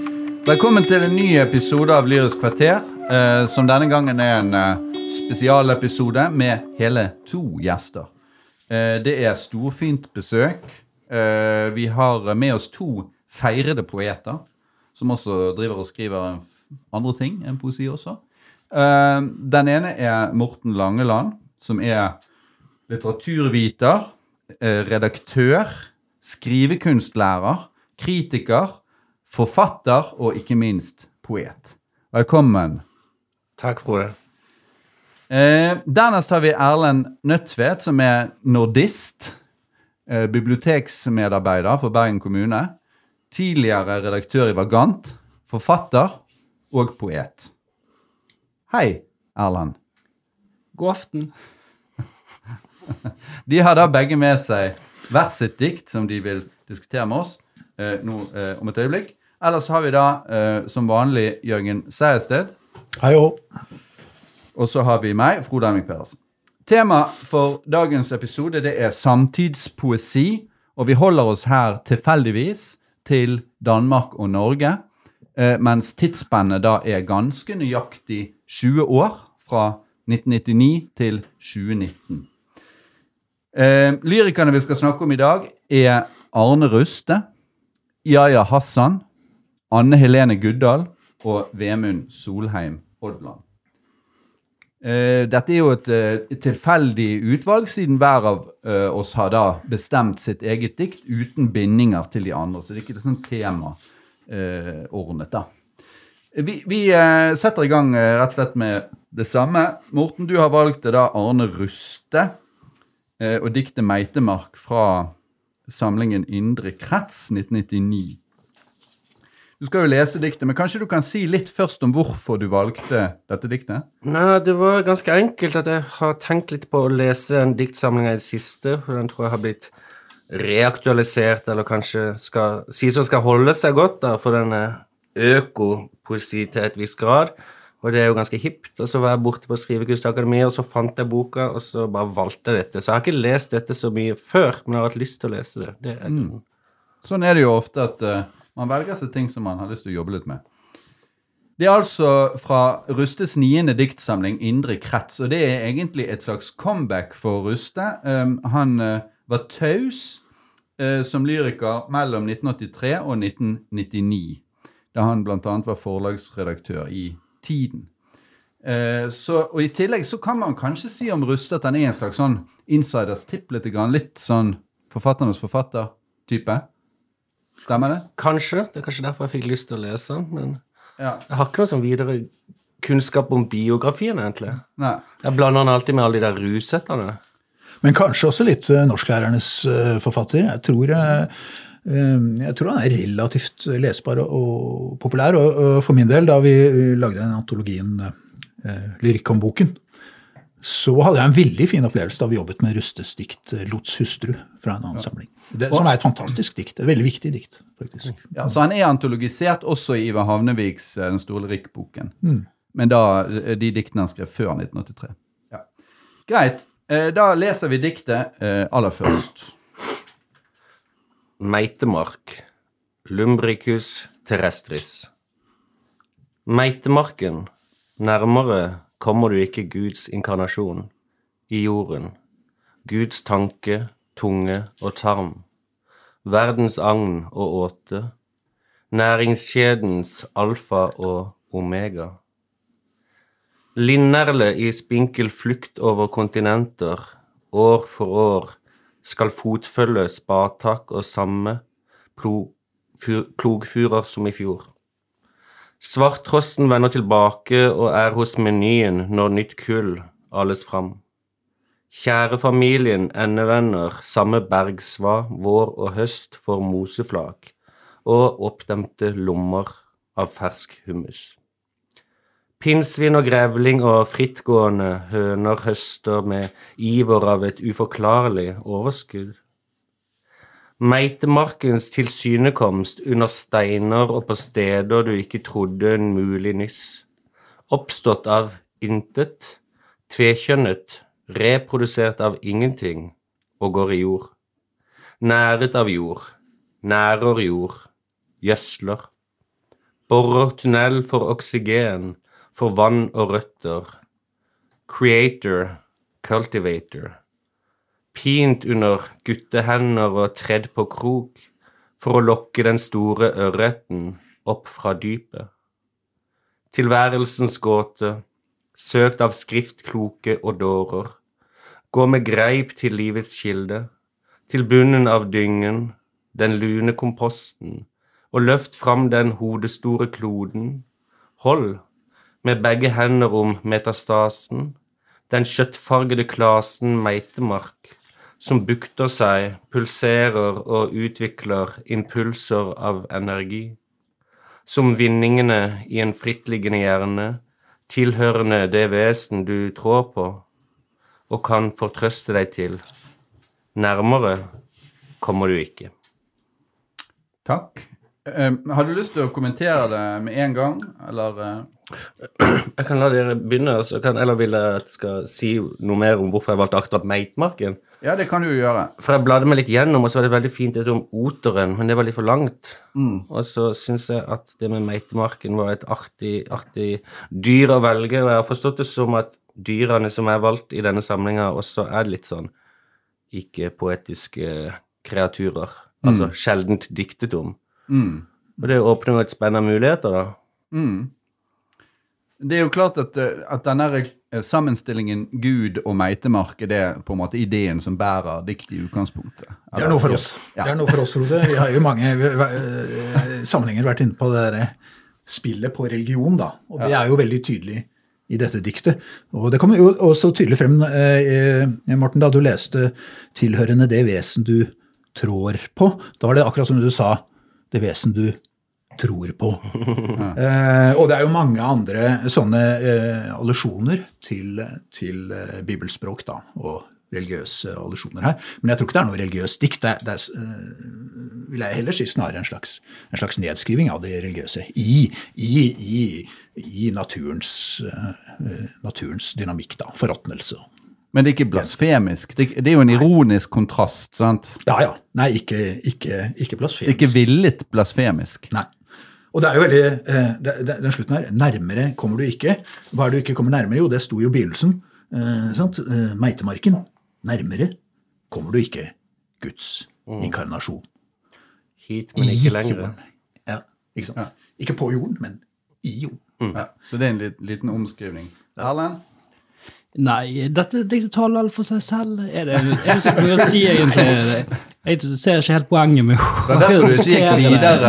Velkommen til en ny episode av Lyrisk kvarter, eh, som denne gangen er en eh, spesialepisode med hele to gjester. Eh, det er storfint besøk. Eh, vi har med oss to feirede poeter, som også driver og skriver andre ting enn poesi også. Den ene er Morten Langeland, som er litteraturviter, redaktør, skrivekunstlærer, kritiker, forfatter og ikke minst poet. Velkommen. Takk, Frode. Eh, dernest har vi Erlend Nødtvedt, som er nordist. Eh, biblioteksmedarbeider for Bergen kommune. Tidligere redaktør i Vagant. Forfatter og poet. Hei, Erlend. God aften. De har da begge med seg hvert sitt dikt som de vil diskutere med oss eh, nå eh, om et øyeblikk. Ellers har vi da eh, som vanlig Jørgen Seiersted. Hei òg. Og så har vi meg, Frode Henrik Pedersen. Tema for dagens episode det er samtidspoesi, og vi holder oss her tilfeldigvis til Danmark og Norge, eh, mens tidsspennet da er ganske nøyaktig 20 år, fra 1999 til 2019. Eh, lyrikerne vi skal snakke om i dag, er Arne Ruste, Yahya Hassan, Anne Helene Guddal og Vemund Solheim Odland. Uh, dette er jo et, uh, tilfeldig utvalg, siden hver av uh, oss har da bestemt sitt eget dikt uten bindinger til de andre. Så det er ikke sånn temaordnet, da. Vi, vi setter i gang rett og slett med det samme. Morten, du har valgt det da Arne Ruste og diktet 'Meitemark' fra samlingen Indre krets 1999. Du skal jo lese diktet, men kanskje du kan si litt først om hvorfor du valgte dette diktet? Nei, det var ganske enkelt at jeg har tenkt litt på å lese den diktsamlinga i det siste, for den tror jeg har blitt reaktualisert, eller kanskje skal sies å skal holde seg godt, da, for den er økopoesi til et visst grad. Og det er jo ganske hipt. Og så var jeg borte på Skrivekunstakademiet, og så fant jeg boka, og så bare valgte jeg dette. Så jeg har ikke lest dette så mye før, men jeg har hatt lyst til å lese det. det er mm. Sånn er det jo ofte at eh, man velger seg ting som man har lyst til å jobbe litt med. Det er altså fra Rustes niende diktsamling 'Indre krets', og det er egentlig et slags comeback for Ruste. Um, han uh, var taus uh, som lyriker mellom 1983 og 1999, da han bl.a. var forlagsredaktør i Tiden. Uh, så, og I tillegg så kan man kanskje si om Ruste at han er en slags sånn insiders tipp, litt, litt sånn forfatternes forfatter-type. Stemmer det? Kanskje. Det er kanskje derfor jeg fikk lyst til å lese den, men Ja. jeg har ikke noe sånn videre kunnskap om biografien, egentlig. Nei. Jeg blander den alltid med alle de der rusettene. Men kanskje også litt eh, norsklærernes eh, forfatter. Jeg tror, eh, jeg tror han er relativt lesbar og, populær. Og, for min del, da vi lagde den antologien Lyrikk om boken, så hadde jeg en veldig fin opplevelse da vi jobbet med Rustes dikt eh, 'Lots hustru' fra en annen samling. Det, som er et fantastisk dikt. Et veldig viktig dikt, faktisk. Ja, så han er antologisert også i Ivar Havneviks eh, Den store Rikk-boken. Men da eh, de diktene han skrev før 1983. Ja. Greit. Eh, Da leser vi diktet eh, aller først. Meitemark, Lumbricus terrestris. Meitemarken, nærmere kommer du ikke Guds inkarnasjon, i jorden, Guds tanke, tunge og tarm, verdens agn og åte, næringskjedens alfa og omega. Linnerle i spinkel flukt over kontinenter, år for år, skal fotfølge spatak og samme plogfurer som i fjor. Svarttrosten vender tilbake og er hos menyen når nytt kull ales fram. Kjære familien endevenner samme bergsva vår og høst for moseflak og oppdemte lommer av fersk hummus. Pinnsvin og grevling og frittgående høner høster med iver av et uforklarlig overskudd. Meitemarkens tilsynekomst under steiner og på steder du ikke trodde en mulig nyss. Oppstått av intet, tvekjønnet, reprodusert av ingenting og går i jord. Næret av jord, nærer jord, gjødsler. borer tunnel for oksygen, for vann og røtter. Creator, cultivator. Pint under guttehender og tredd på krok for å lokke den store ørreten opp fra dypet. Tilværelsens gåte, søkt av skriftkloke og dårer. Gå med greip til livets kilde, til bunnen av dyngen, den lune komposten, og løft fram den hodestore kloden. Hold med begge hender om metastasen, den kjøttfargede klasen meitemark, som bukter seg, pulserer og utvikler impulser av energi. Som vindingene i en frittliggende hjerne, tilhørende det vesen du trår på, og kan fortrøste deg til. Nærmere kommer du ikke. Takk. Eh, har du lyst til å kommentere det med en gang, eller eh? Jeg kan la dere begynne, så kan, eller vil jeg at jeg skal si noe mer om hvorfor jeg valgte akkurat Meitmarken? Ja, det kan du jo gjøre. For jeg bladde meg litt gjennom, og så var det veldig fint dette om oteren, men det var litt for langt. Og så syns jeg at det med Meitemarken var et artig, artig dyr å velge, og jeg har forstått det som at dyrene som er valgt i denne samlinga, også er litt sånn ikke-poetiske kreaturer. Altså sjeldent diktet om. Mm. Og det åpner jo et spenn av muligheter, da. Mm. Det er jo klart at, eh, at denne eh, sammenstillingen Gud og meitemark er det på en måte ideen som bærer diktet i utgangspunktet. Det er noe for oss. Ja. Det er noe for oss, Frode. Vi har jo mange eh, sammenhenger vært inne på det der spillet på religion, da. Og det er jo veldig tydelig i dette diktet. Og det kommer jo også tydelig frem, eh, Morten, da du leste 'tilhørende det vesen du trår på'. Da var det akkurat som du sa 'det vesen du tror på'. Eh, og det er jo mange andre sånne eh, allusjoner til, til eh, bibelspråk, da. Og religiøse allusjoner her. Men jeg tror ikke det er noe religiøst dikt. Det er, det er eh, vil jeg heller si snarere en slags, en slags nedskriving av det religiøse i, i, i, i naturens, eh, naturens dynamikk, da. Forråtnelse. Men det er ikke blasfemisk. Det, er jo en ironisk kontrast. sant? Ja, ja. Nei, ikke, ikke, ikke blasfemisk. ikke villet blasfemisk. Nei. Og det er jo veldig, eh, den slutten her, nærmere kommer du ikke. Hva er det du ikke kommer nærmere? Jo, det sto jo i begynnelsen. Eh, sant? Eh, Meitemarken. Nærmere kommer du ikke Guds inkarnasjon. Hit, men ikke lenger. Ja, ikke sant? Ikke på jorden, men i jorden. Ja, så det er en liten omskrivning. Erlend? Nei, dette diktet taler for seg selv. Er det, er det så mye å si, egentlig? Jeg ser ikke helt poenget med å Det er derfor du ikke gikk videre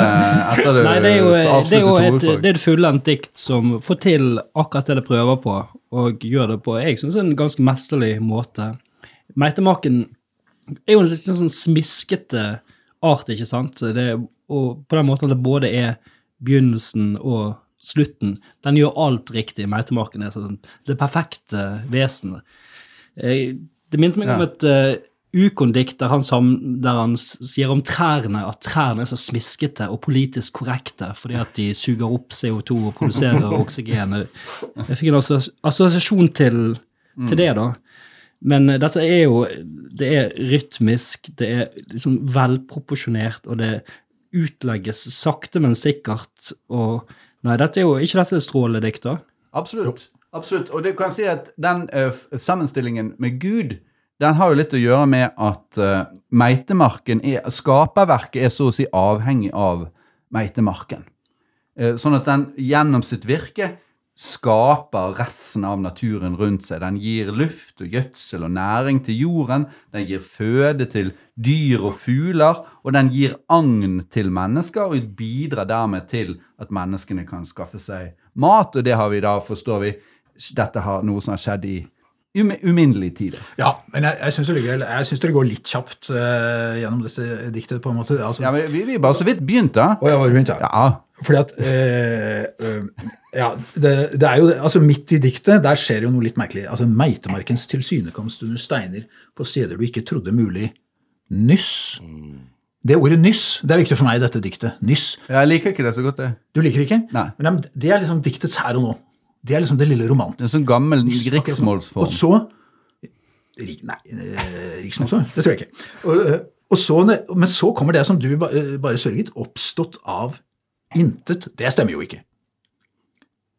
etter du Nei, det er jo, det er jo et, det er et fullendt dikt som får til akkurat det det prøver på, og gjør det på jeg synes, det er en ganske mesterlig måte. Meitemarken er jo en litt sånn smiskete art, ikke sant? Det, og på den måten at det både er begynnelsen og slutten. Den gjør alt riktig. Meitemarken er sånn det perfekte vesenet. Eh, Det minte meg om et uh, Ukon-dikt der, der han sier om trærne at trærne er så smiskete og politisk korrekte fordi at de suger opp CO2 og produserer oksygen. Jeg fikk en assosiasjon til, til det, da. Men eh, dette er jo Det er rytmisk, det er liksom velproporsjonert, og det utlegges sakte, men sikkert. Og Nei, dette er jo ikke dette er strålende dikt, da. Absolutt. Absolutt. Og du kan si at den uh, sammenstillingen med Gud, den har jo litt å gjøre med at uh, meitemarken er Skaperverket er så å si avhengig av meitemarken. Uh, sånn at den gjennom sitt virke skaper resten av naturen rundt seg. Den gir luft og gjødsel og næring til jorden. Den gir føde til dyr og fugler, og den gir agn til mennesker, og bidrar dermed til at menneskene kan skaffe seg mat. Og det har vi da, forstår vi, dette har noe som har skjedd i um tid. Ja, men jeg, jeg syns det, det går litt kjapt uh, gjennom dette diktet, på en måte. Altså, Ja, vi, vi bare så vidt begynt, da. Å, ja, var begynt, ja. Ja. Fordi at uh, Ja, det, det er jo Altså, midt i diktet, der skjer jo noe litt merkelig. Altså, Meitemarkens tilsynekomst under steiner på steder du ikke trodde mulig. Nyss. Det ordet nyss, det er viktig for meg i dette diktet. Nyss. Jeg liker ikke det så godt, det. Du liker ikke? Nei. Men det er liksom diktets her og nå. Det er liksom det lille romantiske. Er en sånn gammel riksmålsform. Og så Nei, eh, riksmålsform? Det tror jeg ikke. Og, eh, og så, men så kommer det som du eh, bare sørget, oppstått av intet, det stemmer jo ikke.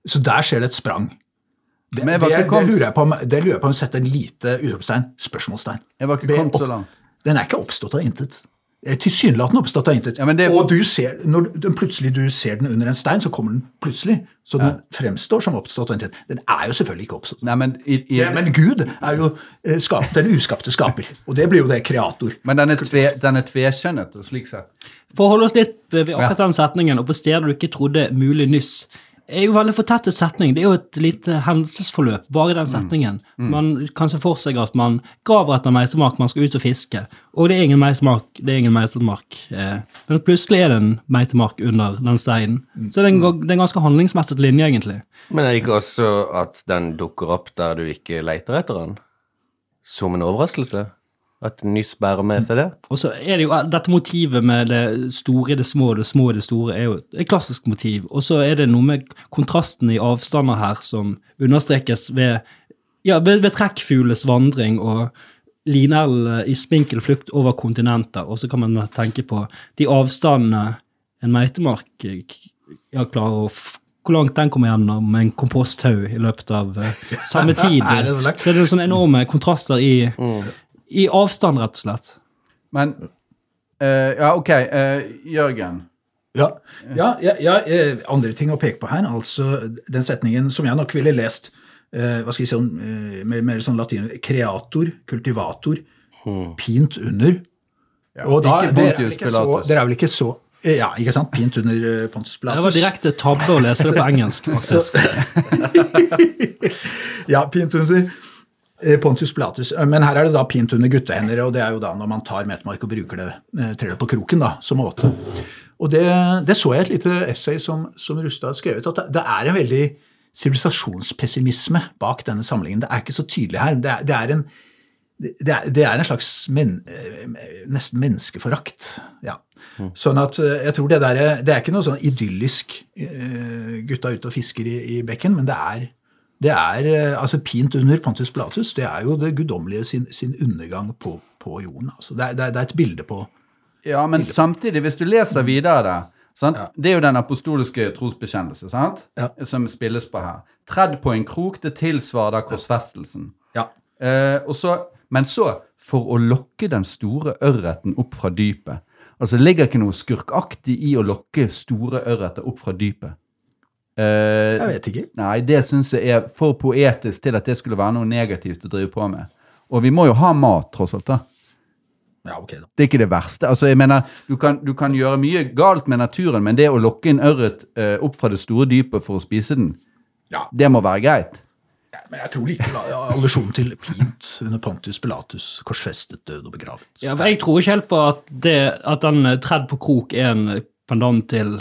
Så der skjer det et sprang. Det, Men jeg var det, det, lurer jeg på om, det lurer jeg på om setter en lite utropstegn, spørsmålstegn. Jeg var ikke kommet så langt. Den er ikke oppstått av intet. Eh, Tilsynelatende oppstått av intet. Ja, det- Og du ser, når den plutselig du ser den under en stein, så kommer den plutselig. Så den fremstår som oppstått av intet. Den er jo selvfølgelig ikke oppstått. Nei, men, i, i, Ja, men Gud er jo eh, skap, den uskapte skaper. Og det blir jo det kreator. men den er, tve, den er tvekjønnet, og slik sett. For å holde oss litt ved akkurat den setningen, og på steder du ikke trodde mulig nyss, er jo veldig fortettet setning. Det er jo et lite hendelsesforløp, bare den setningen. Man kan se for seg at man graver etter meitemark, man skal ut og fiske, og det er ingen meitemark, det er ingen meitemark. Eh, men plutselig er det en meitemark under den steinen. Så det er en, ga- det er en ganske handlingsmettet linje, egentlig. Men er det ikke også at den dukker opp der du ikke leter etter den? Som en overraskelse? At nyss bærer med seg det? Og så er det jo dette motivet med det store i det små og det små i det store er jo et klassisk motiv. Og så er det noe med kontrasten i avstander her som understrekes ved, ja, ved, ved trekkfugles vandring og linæl i spinkel flukt over kontinenter. Og så kan man tenke på de avstandene en meitemark eh, ja, klarer å hvor langt den kommer gjennom en komposthaug i løpet av uh, samme tid. Nei, det så langt? så er det sånne enorme kontraster i, i avstand, rett og slett. Men eh, Ja, OK. eh, Jørgen. Ja, ja, ja, ja eh, andre ting å peke på her. Altså den setningen som jeg nok ville lest eh, hva skal jeg si, sånn, eh, mer, mer sånn latin Kreator, kultivator, pint under. Og da, ikke dere, er så, dere er vel ikke så eh, Ja, ikke sant? Pint under Pontus Pilatus. Det var direkte tabbe å lese det på engelsk, faktisk. ja, pint under Pontius Pilatus. Eh, Men her er det da pint under guttehender, og det er jo da når man tar metmark og bruker det, eh, trer det på kroken da, som måte. Og det, det så jeg et lite essay som, som Rustad har skrevet, at det, er en veldig sivilisasjonspessimisme bak denne samlingen. Det er ikke så tydelig her. Det er, det er en det er, det er en slags men, eh, nesten menneskeforakt. Ja. Sånn at eh, jeg tror det der er- Det er ikke noe sånn idyllisk eh, gutta ute og fisker i, i bekken, men det er, det er eh, altså Pint under Pontus Pilatus, det er jo det guddommelige sin, sin undergang på, på jorden. Altså. Det, er, det, er, et bilde på Ja, men samtidig, hvis du leser videre der sant? Det er jo den apostoliske trosbekjennelse? Ja. som spilles på her. Tredd på en krok, det tilsvarer da korsfestelsen. Ja. Eh, så, men så, for å lokke den store ørreten opp fra dypet Altså, det ligger ikke noe skurkaktig i å lokke store ørreter opp fra dypet. Eh, Jeg vet ikke. Nei, det syns jeg er for poetisk til at det skulle være noe negativt å drive på med. Og vi må jo ha mat, tross alt. da. Ja, ok da. Det er ikke det verste. Altså, jeg mener, du kan, du kan gjøre mye galt med naturen, men det å lokke en ørret uh, opp fra det store dypet for å spise den, Ja. det må være greit. Ja, men jeg tror likevel ja, allusjonen til Pint under Pontus Pilatus, korsfestet, død og begravet. Ja, for Jeg tror ikke helt på at, det, at den tredd på krok er en pendant til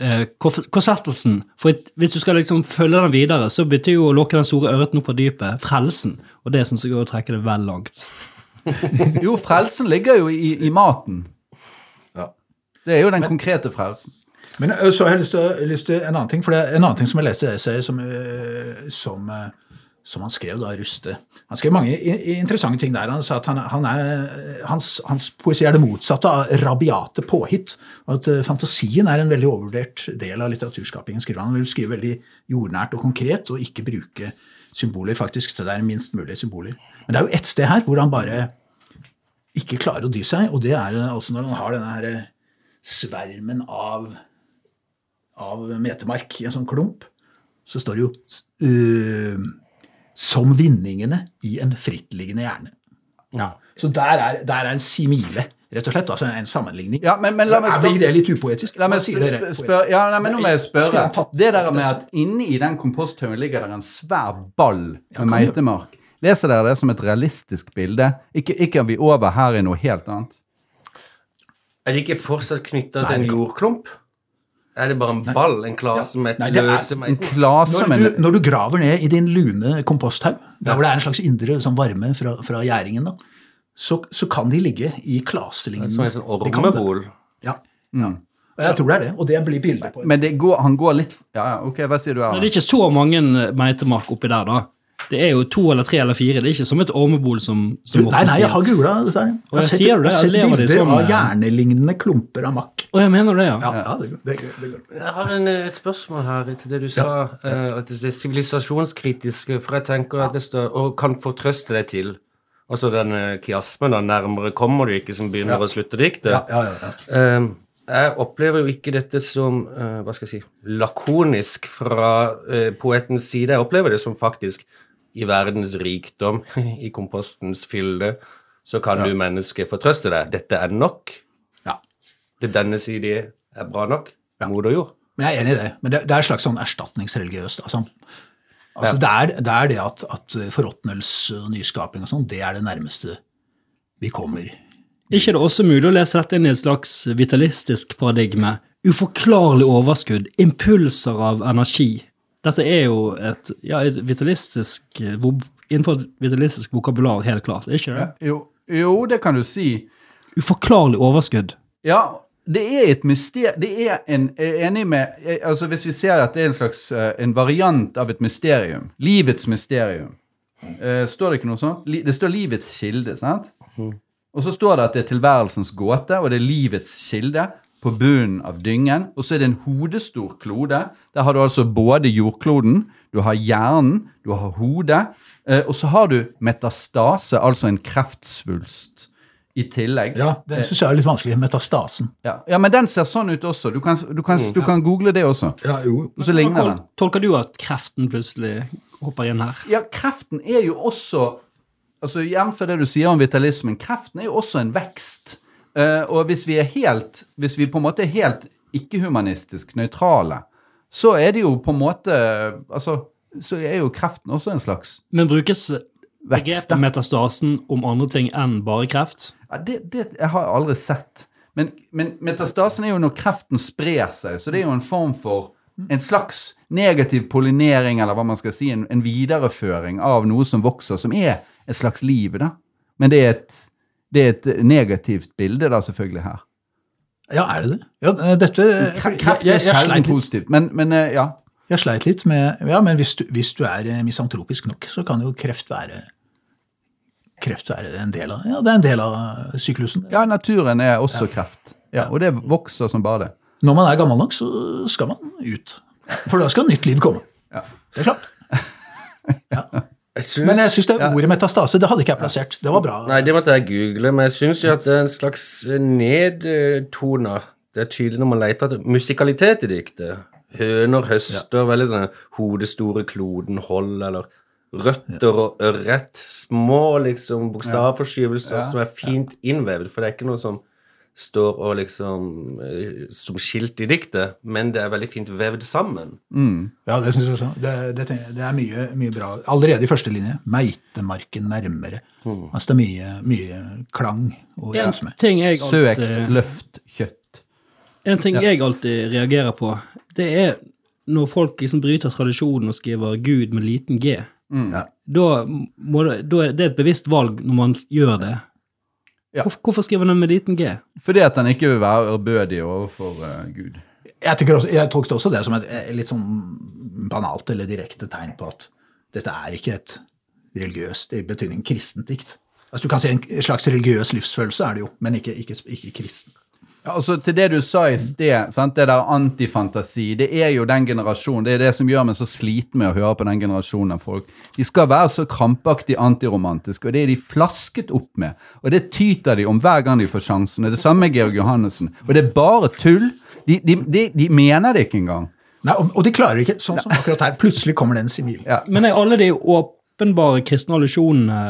eh. For hvis du skal liksom følge den videre, så betyr jo å lukke den store ørreten opp fra dypet frelsen. Og det syns jeg er å trekke det vel langt. Jo, frelsen ligger jo i, i maten. Ja. Det er jo den konkrete frelsen. Men så har jeg lyst til, lyst til en annen ting, for det er en annen ting som jeg leste i essayet som, som, ø, som han skrev da, Ruste. Han skrev mange interessante ting der. Han sa at han, han er, hans, hans poesi er det motsatte av rabiate påhitt. Og at fantasien er en veldig overvurdert del av litteraturskapingen. skriver Han Han vil skrive veldig jordnært og konkret, og ikke bruke symboler, faktisk. Det er minst mulig symboler. Men det er jo ett sted her hvor han bare ikke klarer å dy seg, og det er altså når han har denne her svermen av av metemark i en sånn klump, så står det jo øh, 'som vinningene i en frittliggende hjerne'. Så der er, der er en simile, rett og slett. Altså en sammenligning. Ja, men, men la meg Er- Blir det litt upoetisk? La meg si det spør, ja, nei, men nå må jeg spørre. Det der med at inni den komposthaugen ligger det en svær ball med meitemark. Leser dere det som et realistisk bilde? Ikke, ikke er vi over her i noe helt annet. Er det ikke fortsatt knytta til en jordklump? Er det bare en ball, en klase med et løse En klase Når du, når du graver ned i din lune komposthaug, der hvor det er en slags indre sånn varme fra, fra gjæringen, da, så, så kan de ligge i klaselignende Som en sånn ormebol? Ja. ja. Og Jeg tror det er det, og det blir bildet på Men det går, han går litt Ja, ja, ok, hva sier du Men det er ikke så mange meitemark oppi der, da. Det er jo to eller tre eller fire. Det er ikke som et ormebol som, som Du, nei, nei, jeg har googla dette her. Jeg har sett, det, jeg lever bilder sånn, av eh, hjernelignende klumper av makk. Å, jeg mener det, ja. Ja, ja det, det, det, det, Jeg har en, eh, et spørsmål her til det du sa. Uh, At det er sivilisasjonskritiske. For jeg tenker at det står Og kan fortrøste deg til. Altså den kiasmen, da. Nærmere kommer du ikke, som begynner å slutte diktet. dikte. ja, ja, ja, ja. Eh, jeg opplever jo ikke dette som uh, hva skal jeg si, lakonisk fra poetens side. Jeg opplever det som faktisk i verdens rikdom, i kompostens fylde, så kan du menneske fortrøste deg. Dette er nok. Ja. Det denne side er bra nok. Moder jord. Men jeg er enig i det. Men det, det er et slags sånn erstatningsreligiøst. Altså, altså det, er, det er det at, at forråtnelse og nyskaping og sånn, det er det nærmeste vi kommer. ikke er det også mulig å lese dette inn i et slags vitalistisk paradigme? Uforklarlig overskudd, impulser av energi. Dette er jo et, ja, et vitalistisk Innenfor et vitalistisk vokabular, helt klart. Er ikke det? Jo, jo, det kan du si. Uforklarlig overskudd. Ja, det er et mysterium Det er en jeg er enig med altså Hvis vi ser at det er en slags eh, en variant av et mysterium. Livets mysterium. Eh, står det ikke noe sånt? Det står livets kilde, sant? Og så står det at det er tilværelsens gåte, og det er livets kilde på bunnen av dyngen. Og så er det en hodestor klode. Der har du altså både jordkloden, du har hjernen, du har hodet, eh, og så har du metastase, altså en kreftsvulst, i tillegg. Ja, Den syns jeg er litt vanskelig. Metastasen. Ja, ja, men den ser sånn ut også. Du kan, du kan, du kan google det også. Ja, jo. Og så ligner den. Tolker du at kreften plutselig hopper inn her? Ja, kreften er jo også altså Jf. det du sier om vitalismen, kreften er jo også en vekst. Eh, og hvis vi er helt Hvis vi på en måte er helt ikke-humanistisk nøytrale, så er det jo på en måte Altså, så er jo kreften også en slags Men brukes begrepet metastasen om andre ting enn bare kreft? Ja, det, det jeg har jeg aldri sett. Men, men metastasen er jo når kreften sprer seg, så det er jo en form for en slags negativ pollinering, eller hva man skal si, en, en videreføring av noe som vokser, som er et slags liv, da. Men det er et, det er et negativt bilde, da, selvfølgelig, her. Ja, er det det? Ja, dette Kreft er sjelden positivt, men, men eh, ja. jeg sleit litt med Ja, men hvis du, hvis du er eh, misantropisk nok, så kan jo kreft være Kreft være en del av Ja, det er en del av syklusen. Ja, naturen er også kreft. Ja, og det vokser som bare det. Når man er gammel nok, så skal man ut. For da skal nytt liv komme. Ja. Det er klart. Jeg synes, Men jeg syns det ordet metastase, det hadde ikke jeg plassert. Det var bra. Nei, det måtte jeg google, men jeg syns jo at det er en slags nedtona Det er tydelig når man leter etter musikalitet i diktet. Høner høster, veldig sånn hodestore kloden hold, eller røtter og ørret. Små liksom bokstavforskyvelser som er fint innvevd, for det er ikke noe som står og liksom eh, som skilt i diktet, men det er veldig fint vevd sammen. Ja, det syns jeg også. Det, det, det er mye, mye bra. Allerede i første linje. Meitemarken nærmere. Altså det er mye, mye klang og En med. ting jeg Søkt, løft, kjøtt. en ting jeg alltid reagerer på, det er når folk liksom bryter tradisjonen og skriver Gud med liten g. Ja. Da, må da er det et bevisst valg når man gjør det. Ja. Hvorfor, skriver den med liten g? Fordi at han ikke vil være ærbødig overfor uh, Gud. Jeg, også, jeg tolket også det som et eh, litt sånn banalt eller direkte tegn på at dette er ikke et religiøst i betydning kristent dikt. Altså Du kan si en slags religiøs livsfølelse er det jo, men ikke, ikke, ikke kristen. Ja, altså Til det du sa i sted, sant? det der antifantasi, det er jo den generasjonen. Det er det som gjør meg så sliten med å høre på den generasjonen av folk. De skal være så krampaktig antiromantiske, og det er de flasket opp med. Og det tyter de om hver gang de får sjansen. Og det samme med Georg Johannessen. Og det er bare tull. De, de, de, de mener det ikke engang. Nei, og, og de klarer ikke, sånn som akkurat her, plutselig kommer det en simil. Ja. Men er alle de åpenbare kristne allusjonene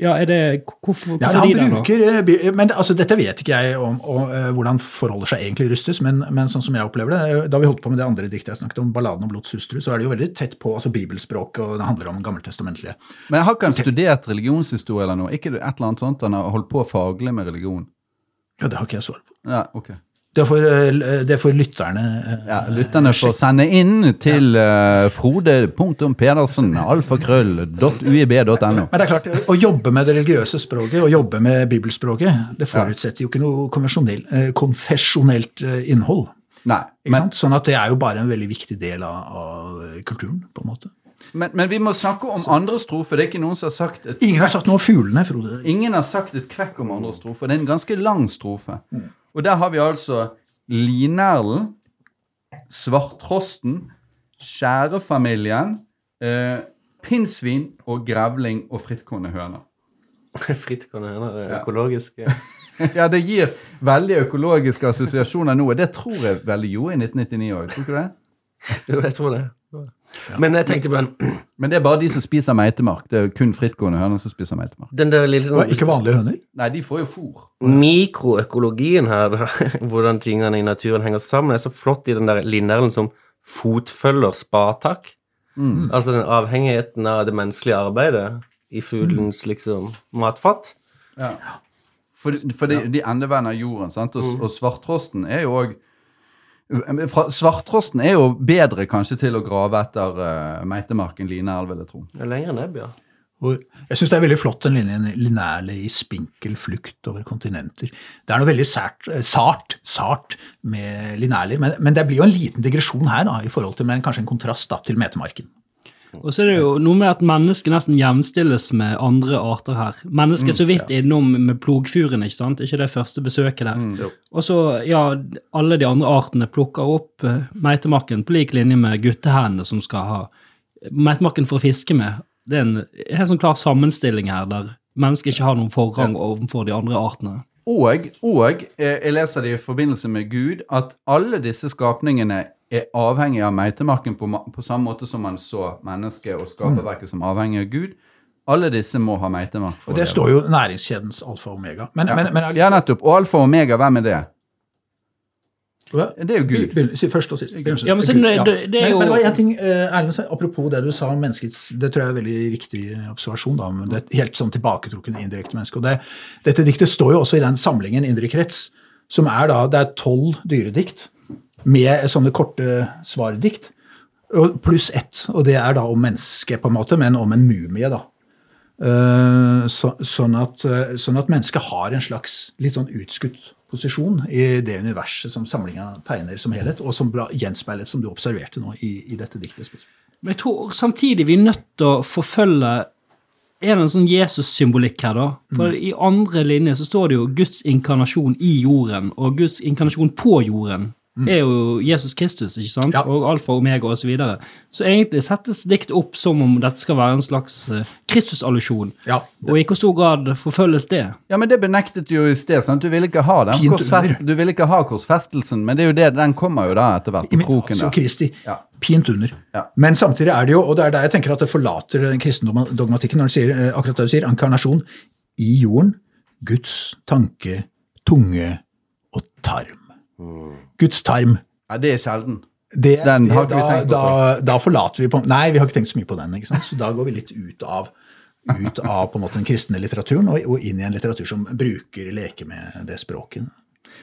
Ja, er det Hvorfor, Ja, han de der, da? bruker, eh, men altså, Dette vet ikke jeg om og, eh, hvordan forholder seg egentlig Rustus, men, men sånn som jeg opplever det, eh, da vi holdt på med det andre diktet jeg snakket om, 'Balladen om Blods hustru', så er det jo veldig tett på altså bibelspråket, og det handler om gammeltestamentlige. Men har ikke han studert religionshistorie eller noe? Ikke et eller annet sånt? Han har holdt på faglig med religion? Ja, det har ikke jeg svar på. Ja, ok. Det får, eh, det får lytterne. eh, Ja, Lytterne får sende inn til uh, frode.pedersen, alfakrøll.uib.no. Men det er klart, å jobbe med det religiøse språket og jobbe med bibelspråket, det forutsetter jo ikke noe eh, konfesjonelt eh, innhold. Nei, men? Sånn at det er jo bare en veldig viktig del av, av kulturen, på en måte. Men, men vi må snakke om andre strofer. Det er ikke noen som har sagt Ingen har sagt noe om fuglene, Frode. Ingen har sagt et kvekk om andre strofer. Det er en ganske lang strofe. Og der har vi altså linerlen, svarttrosten, skjærefamilien, eh, pinnsvin og grevling og frittgående høner. Frittgående høner er økologiske. ja, det gir veldig økologiske assosiasjoner nå, og det tror jeg vel gjorde i 1999 òg. Tror du ikke det? Jo, jeg tror det. Men jeg tenkte på den, Men det er bare de som spiser meitemark. Det er kun frittgående høner som spiser meitemark. den der lille sånn ikke vanlige høner. Nei, de får jo fôr. mikroøkologien her, da, hvordan tingene i naturen henger sammen, er så flott i den der linerlen som fotfølger spatak. Mm. Altså den avhengigheten av det menneskelige arbeidet i fuglens liksom matfat. Ja. For, for de, de endevender jorden, sant? Og, og svarttrosten er jo òg Svarttrosten er jo bedre kanskje til å grave etter uh, meitemark enn lineelv, vil jeg tro. Det er lenger nebb, ja. Jeg syns det er veldig flott den linjen linerle i spinkel flukt over kontinenter. Det er noe veldig sært, eh, sart, sart med linerler, men, men det blir jo en liten digresjon her da, i forhold til, men kanskje en kontrast da, til metemarken. Og så er det jo noe med at mennesket nesten jevnstilles med andre arter her. Mennesket er så vidt innom med plogfuren, ikke sant? Ikke det første besøket der. Mm, Og så, ja, alle de andre artene plukker opp meitemakken meitemarken på lik linje med guttehendene som skal ha meitemarken for å fiske med. Det er en helt sånn klar sammenstilling her, der mennesket ikke har noen forrang overfor de andre artene. Og, og eh, jeg leser det i forbindelse med Gud, at alle disse skapningene er avhengig av meitemarken på, på samme måte som man så mennesket og skaperverket som avhengig av Gud. Alle disse må ha meitemark. for Og det står jo næringskjedens alfa og omega. Men, ja. men, men ja, nettopp. Og alfa og omega, hvem er det? Det er jo Gud. Først og sist. Ja, men så Gud, det- det- det er men, jo- men det var en ting, eh, Erlend, apropos det du sa om menneskets Det tror jeg er veldig riktig observasjon. da, men det er helt sånn tilbaketrukken indirekte menneske. og det, Dette diktet står jo også i den samlingen Indre krets, som er da Det er tolv dyredikt med sånne korte svardikt, pluss ett. Og det er da om mennesket, på en måte, men om en mumie, da. Eh, så, sånn, at, eh, sånn at mennesket har en slags litt sånn utskutt posisjon i det universet som samlinga tegner som helhet, og som ble gjenspeilet, som du observerte nå i, i dette diktet. Men jeg tror samtidig vi er nødt til å forfølge en en sånn Jesus-symbolikk her, da. For i andre linje så står det jo Guds inkarnasjon i jorden, og Guds inkarnasjon på jorden er jo Jesus Kristus, ikke sant? Ja. Og alfa og omega og så videre. Så egentlig settes dikt opp som om dette skal være en slags eh, Kristus-allusjon. Ja, Og i hvor stor grad forfølges det? Ja, men det benektet du jo i sted. sant? Du ville ikke ha den korsfest. Du ville ikke ha korsfestelsen, men det er jo det, den kommer jo da etter hvert. på kroken der. Kristi, Ja. Pint under. Ja. Men samtidig er det jo, og det er der jeg tenker at det forlater den kristne dogmatikken når det sier, eh, akkurat det du sier, inkarnasjon i jorden, Guds tanke, tunge og tarm. Guds tarm. Ja, det er sjelden. Det, Den har det, ikke vi da, tenkt på da, da forlater vi på Nei, vi har ikke tenkt så mye på den. Så da går vi litt ut av, ut av på en måte den kristne litteraturen og, og inn i en litteratur som bruker, leker med det språket.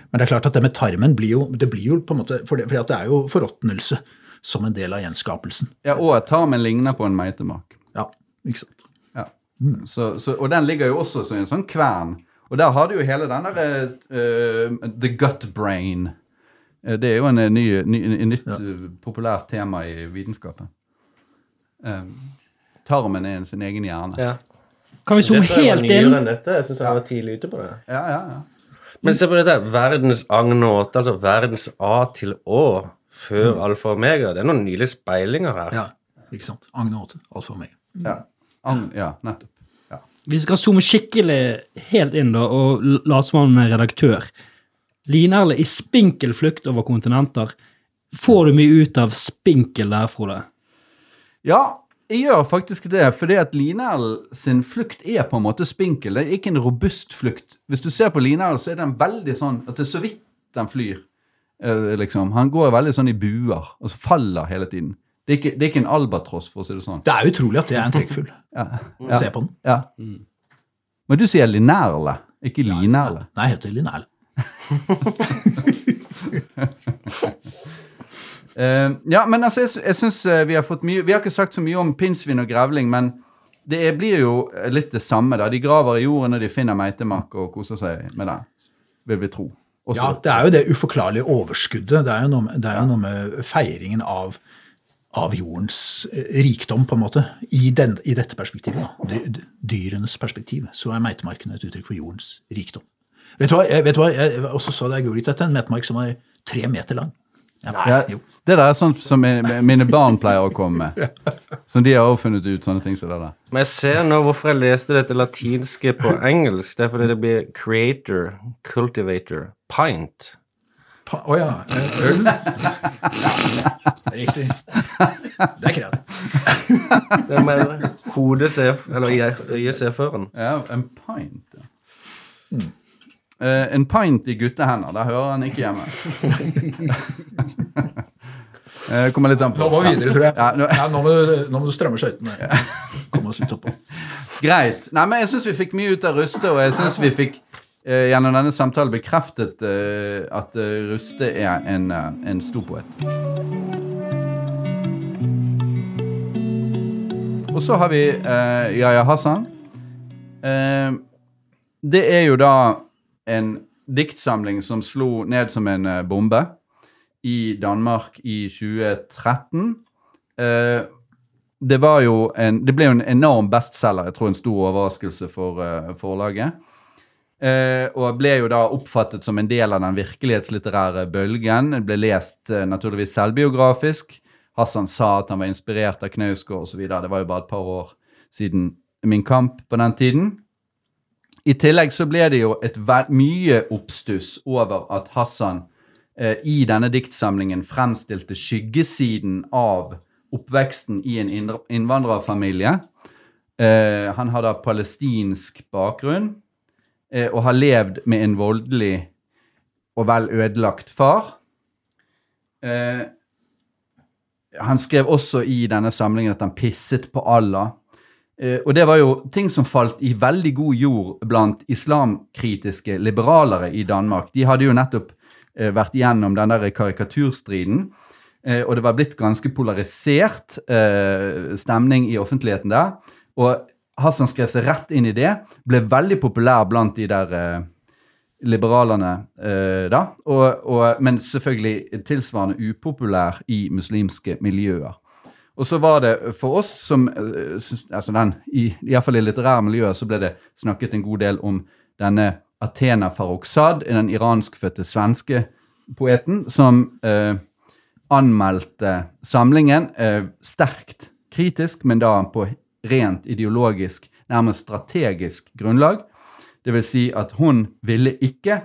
Men det er klart at det med tarmen blir jo, det blir jo på en måte, for det, fordi det er jo forråtnelse som en del av gjenskapelsen. Ja, Og at tarmen ligner på en meitemark. Ja, ikke sant? Ja. Så, så, og den ligger jo også som en sånn kvern. Og der har du jo hele den derre uh, The gut brain. Eh, det er jo en eh, ny, ny, en nytt ja. populært tema i vitenskapen. Um, tarmen er sin egen hjerne. ja. Kan vi zoome Dette var helt nyere inn? enn dette. Jeg syns jeg var tidlig ute på det. Ja, ja, ja. Men se på dette. Verdens agnåte, altså verdens A til Å før alfa og omega. Det er noen nylige speilinger her. Ja, ikke sant? Agnåte, alfa og omega. ja. Ang, ja nettopp. Vi skal zoome skikkelig helt inn da, og late som han er redaktør. Linerle i spinkel flukt over kontinenter. Får du mye ut av spinkel der, Frode? Ja, jeg gjør faktisk det, fordi at Linell sin flukt er på en måte spinkel. Det er ikke en robust flukt. Hvis du ser på Linell, så er den veldig sånn at det er så vidt den flyr. Eh, liksom. Han går veldig sånn i buer, og så faller hele tiden. Det er ikke, det er ikke en albatross, for å si det sånn. Det er utrolig at det er en trekkfugl. Ja. Se på den. ja. Men du sier linerle, ikke linerle. Nei, jeg heter linerle. uh, ja, men altså, jeg, jeg syns vi har fått mye Vi har ikke sagt så mye om pinnsvin og grevling, men det er, blir jo litt det samme. da. De graver i jorden og de finner meitemark og koser seg med det, vil vi tro. Også, Ja, det er jo det uforklarlige overskuddet. Det er jo noe det er jo noe med feiringen av av jordens eh, rikdom, på en måte, i, den, i dette perspektivet. Da. Dy- dy- Dyrenes perspektiv. Så er meitemarkene et uttrykk for jordens rikdom. Vet du hva, jeg, vet du hva? jeg også sa da jeg googlet dette, en metemark som var tre meter lang. Ja, Nei, jo. det der er sånt som mine barn pleier å komme med. Som de har også funnet ut, sånne ting som det der. Men jeg ser nå hvorfor jeg leste dette latinske på engelsk. Det er fordi det blir creator, cultivator, pint. Pa- oh, ja. eh, Øl? Ja, riktig. Det er kreativt. Det er med hodet ser, eller øye- øyet ser føren. Ja, en pint. Ja. Uh, en pint i guttehender, der hører han ikke hjemme. uh, kommer litt an på. Nå må vi videre, tror jeg. Ja, nå- Ja, nå, må du, nå må du strømme skøytene. Komme oss litt oppå. Greit. Nei, men jeg syns vi fikk mye ut av Ruste, og jeg syns vi fikk gjennom denne samtalen bekreftet eh, at eh, Ruste er en, eh, en stor poet. Og så har vi eh, Yahya Hassan. Eh, det er jo da en diktsamling som slo ned som en eh, bombe i Danmark i 2013. Eh, det var jo en Det ble jo en enorm bestselger, jeg tror en stor overraskelse for eh, forlaget. Eh, og ble jo da oppfattet som en del av den virkelighetslitterære bølgen. Ble lest eh, naturligvis selvbiografisk. Hassan sa at han var inspirert av Knausgård osv. Det var jo bare et par år siden Min kamp på den tiden. I tillegg så ble det jo et mye oppstuss over at Hassan eh, i denne diktsamlingen fremstilte skyggesiden av oppveksten i en innvandrerfamilie. Han hadde palestinsk bakgrunn og har levd med en voldelig og vel ødelagt far. Eh, han skrev også i denne samlingen at han pisset på Allah. Eh, og det var jo ting som falt i veldig god jord blant islamkritiske liberalere i Danmark. De hadde jo nettopp eh, vært gjennom den der karikaturstriden. Eh, og det var blitt ganske polarisert eh, stemning i offentligheten der. Og Hassan skrev seg rett inn i det. Ble veldig populær blant de der eh, liberalerne eh, da. Og, og, men selvfølgelig tilsvarende upopulær i muslimske miljøer. Og så var det for oss som eh, altså den, i, i hvert fall i litterære miljøer så ble det snakket en god del om denne Athena Farrokhzad, den iranskfødte svenske poeten, som eh, anmeldte samlingen eh, sterkt kritisk, men da på rent ideologisk, nærmest strategisk grunnlag. Det vil si at hun ville ikke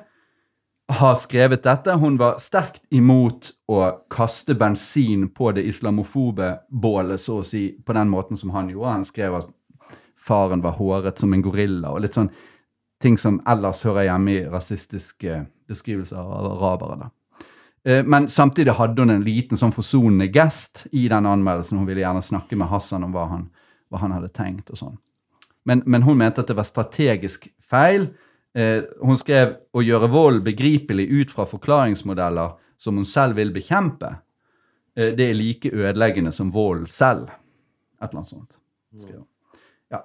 ha skrevet dette. Hun var sterkt imot å kaste bensin på det islamofobe bålet, så å si, på den måten som han gjorde. Han skrev at faren var håret som en gorilla, og litt sånn ting som ellers hører hjemme i rasistiske beskrivelser av arabere. da. Eh, Men samtidig hadde hun en liten sånn forsonende gest i den anmeldelsen. Hun ville gjerne snakke med Hassan om hva han, hva han hadde tenkt og sånn. Men, men hun mente at det var strategisk feil. Eh, hun skrev å gjøre vold begripelig ut fra forklaringsmodeller som hun selv vil bekjempe. Eh, det er like ødeleggende som vold selv. Et eller annet sånt. skrev hun. Ja.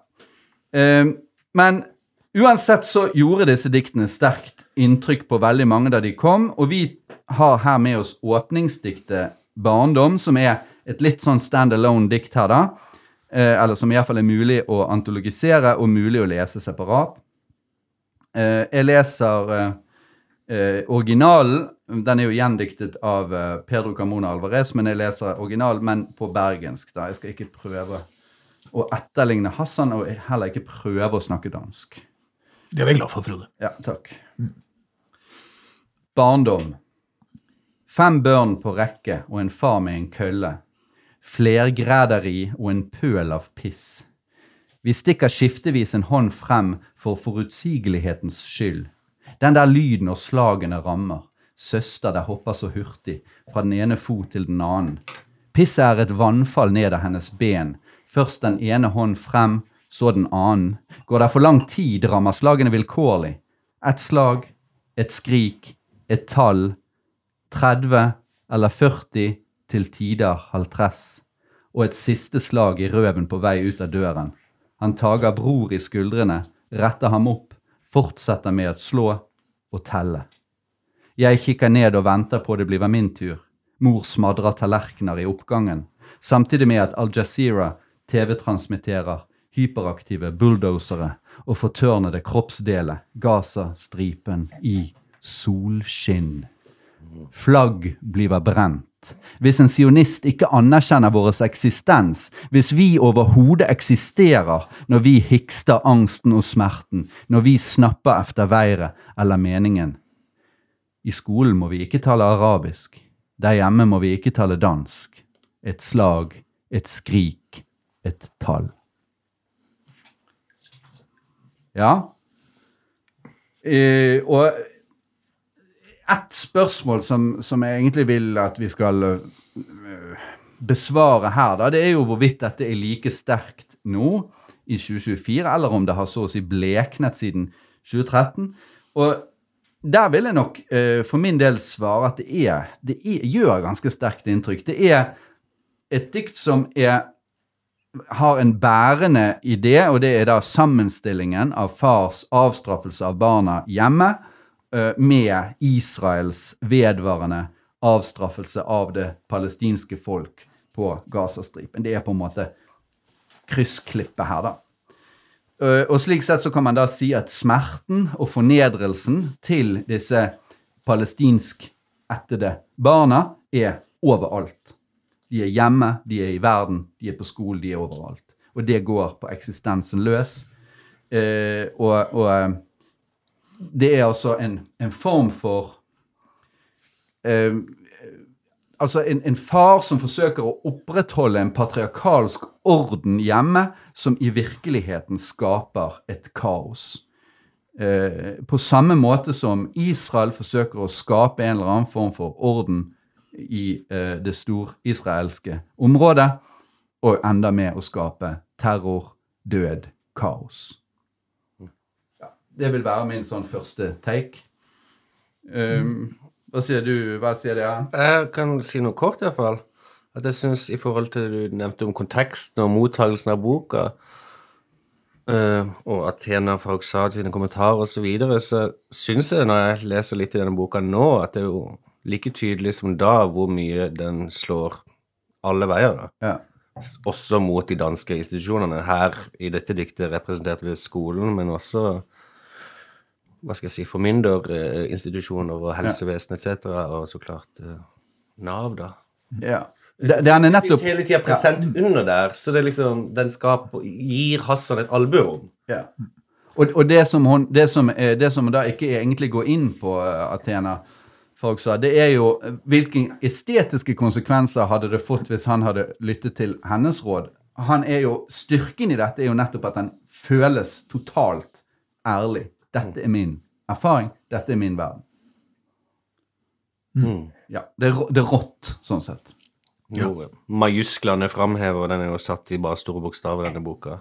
Eh, men uansett så gjorde disse diktene sterkt inntrykk på veldig mange da de kom, og vi har her med oss åpningsdiktet 'Barndom', som er et litt sånn stand-alone dikt her, da. Eh, eller som iallfall er mulig å antologisere og mulig å lese separat. Eh, jeg leser eh, originalen. Den er jo gjendiktet av Pedro Carmona Alvarez, men jeg leser originalen, men på bergensk. da. Jeg skal ikke prøve å etterligne Hassan, og heller ikke prøve å snakke dansk. Det er vi glad for, Frode. Ja, takk. Barndom. Fem børn på rekke og en far med en kølle. Flergræderi og en pøl av piss. Vi stikker skiftevis en hånd frem for forutsigelighetens skyld. Den der lyden og slagene rammer. Søster der hopper så hurtig, fra den ene fot til den annen. Pisset er et vannfall ned av hennes ben. Først den ene hånd frem, så den annen. Går det for lang tid, rammer slagene vilkårlig. Et slag, et skrik, et tall. 30 eller 40, til tider halvtress. Og et siste slag i røven på vei ut av døren. Han tager bror i skuldrene, retter ham opp, fortsetter med å slå og telle. Jeg kikker ned og venter på det blir min tur. Mor smadrer tallerkener i oppgangen. samtidig med at Al Jazeera TV-transmitterer hyperaktive bulldosere og fortørnede kroppsdeler Gaza-stripen i solskinn. Flagg blir brent. Hvis en sionist ikke anerkjenner vår eksistens, hvis vi overhodet eksisterer når vi hikster angsten og smerten, når vi snapper efter været eller meningen. I skolen må vi ikke tale arabisk. Der hjemme må vi ikke tale dansk. Et slag, et skrik, et tall. Ja. Eh, og ett spørsmål som, som jeg egentlig vil at vi skal øh, besvare her, da, det er jo hvorvidt dette er like sterkt nå i 2024, eller om det har så å si bleknet siden 2013. Og der vil jeg nok øh, for min del svare at det, er, det er, gjør ganske sterkt inntrykk. Det er et dikt som er har en bærende idé, og det er da sammenstillingen av fars avstraffelse av barna hjemme eh, med Israels vedvarende avstraffelse av det palestinske folk på Gazastripen. Det er på en måte kryssklippet her, da. Eh, Og slik sett så kan man da si at smerten og fornedrelsen til disse palestinsk-ættede barna er overalt. De er hjemme, de er i verden, de er på skolen, de er overalt. Og det går på eksistensen løs. Eh, og, og eh, det er altså en, en form for eh, Altså en, en far som forsøker å opprettholde en patriarkalsk orden hjemme, som i virkeligheten skaper et kaos. Eh, på samme måte som Israel forsøker å skape en eller annen form for orden i eh, det storisraelske området, og enda med å skape terror, død, kaos. Det vil være min sånn første take. Um, hva sier du? Hva sier dere? Jeg kan si noe kort, iallfall. At jeg syns i forhold til det du nevnte om konteksten og mottagelsen av boka, uh, og Athena sa sine kommentarer osv., så, videre, så syns jeg når jeg leser litt i denne boka nå, at det er jo like tydelig som da hvor mye den slår alle veier. da. Ja. Også mot de danske institusjonene. Her i dette diktet representert ved skolen, men også hva skal jeg si, formynderinstitusjoner og helsevesen etc., og så klart eh, Nav, da. ja. Det, den er nettopp hele tida present under der, så det liksom, den skaper, gir Hassan et albuerom. Ja. Og, og det, som hun, det, som er, det som da ikke egentlig går inn på Athena, folk sa, det er jo hvilke estetiske konsekvenser hadde det fått hvis han hadde lyttet til hennes råd. Han er jo, Styrken i dette er jo nettopp at den føles totalt ærlig. Dette er min erfaring, dette er min verden. Mm. Ja, Det er, det er rått, sånn sett. Ja. majusklene framhever, den er jo satt i bare store bokstaver, denne boka.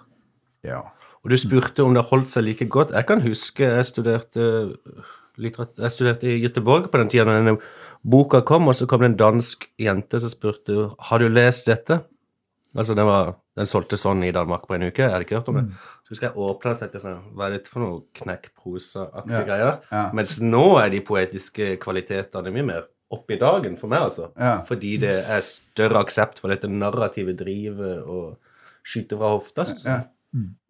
Ja. Og du spurte om det holdt seg like godt. Jeg kan huske jeg studerte, litterat- jeg studerte i Göteborg på den tida da denne boka kom, og så kom det en dansk jente som spurte har du lest dette. Altså, den, var, den solgte sånn i Danmark på en uke. Jeg hadde ikke hørt om det. Så husker jeg åpna og tenkte sånn Hva er dette for noe knekkprosa-aktige Ja, greier? ja. Mens nå er de poetiske kvalitetene mye mer opp i dagen for meg, altså. Ja. Fordi det er større aksept for dette narrative drivet og skyte fra hofta, jeg. Ja.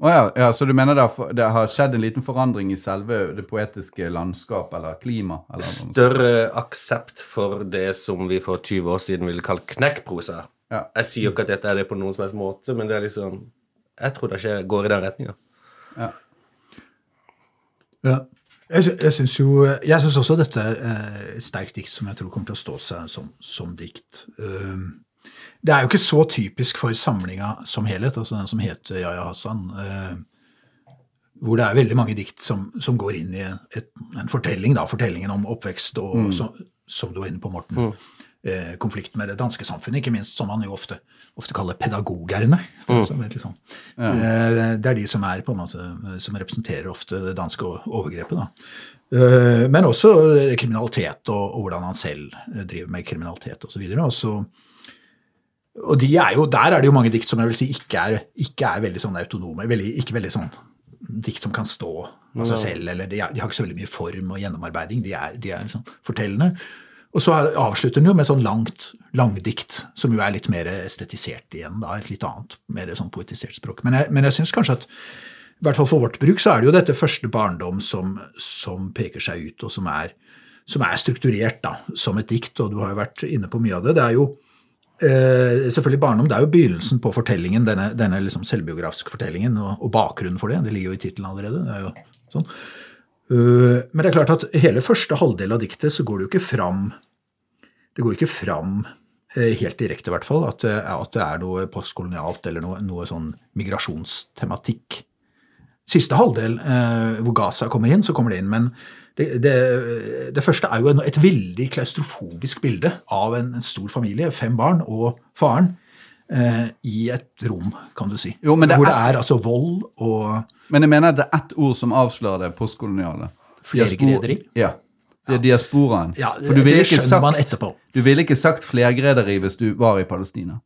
Oh, ja, ja, så du mener det har, det har skjedd en liten forandring i selve det poetiske landskap eller klima? Eller større aksept for det som vi for 20 år siden ville kalt knekkprosa. Ja. Jeg sier jo ikke at dette er det på noen som helst måte, men det er liksom Jeg tror det ikke går i den retninga. Ja. Ja. Jeg, jeg syns jo Jeg syns også dette er eh, et sterkt dikt som jeg tror kommer til å stå seg som, som dikt. Um, det er jo ikke så typisk for samlinga som helhet, altså den som heter Yahya Hassan, eh, hvor det er veldig mange dikt som, som går inn i et, en fortelling, da, fortellingen om oppvekst og, som, som du var inne på, Morten. Eh, konflikt med det danske samfunnet, ikke minst som man jo ofte, ofte kaller pedagogerne. Er, er litt sånn. Ja. det er de som er på en måte, som representerer ofte det danske overgrepet. Da. Eh, men også eh, kriminalitet og, og hvordan han selv eh, driver med kriminalitet osv. Og, så, og de er jo, der er det jo mange dikt som jeg vil si ikke er, ikke er veldig sånn autonome. Veldig, ikke veldig sånn dikt som kan stå av seg selv. eller de, er, de har ikke så veldig mye form og gjennomarbeiding. De er, de er sånn fortellende. Og så er- avslutter den jo med sånn langt langdikt, som jo er litt mer estetisert igjen. da, Et litt annet, mer sånn poetisert språk. Men jeg, men jeg syns kanskje at i hvert fall for vårt bruk så er det jo dette første barndom som, som peker seg ut, og som er, som er strukturert da, som et dikt. Og du har jo vært inne på mye av det. Det er jo eh, selvfølgelig barndom, det er jo begynnelsen på fortellingen, denne, denne liksom selvbiografiske fortellingen, og, og bakgrunnen for det. Det ligger jo i tittelen allerede. det er jo sånn. Uh, men det er klart at hele første halvdel av diktet så går det jo ikke fram Det går ikke fram eh, helt direkte, i hvert fall, at, det- at det er noe postkolonialt eller noe, noe sånn migrasjonstematikk. Siste halvdel, eh, hvor Gaza kommer inn, så kommer det inn. Men det, det, det første er jo et veldig klaustrofobisk bilde av en, en stor familie, fem barn og faren, eh, i et rom, kan du si. Jo, men det hvor det er altså vold og Men jeg mener at det er ett ord som avslører det postkoloniale. Flergrederi? Ja. Det er diasporaen. Ja, For det ikke skjønner sagt- man etterpå. Du ville ikke sagt flergrederi hvis du var i Palestina.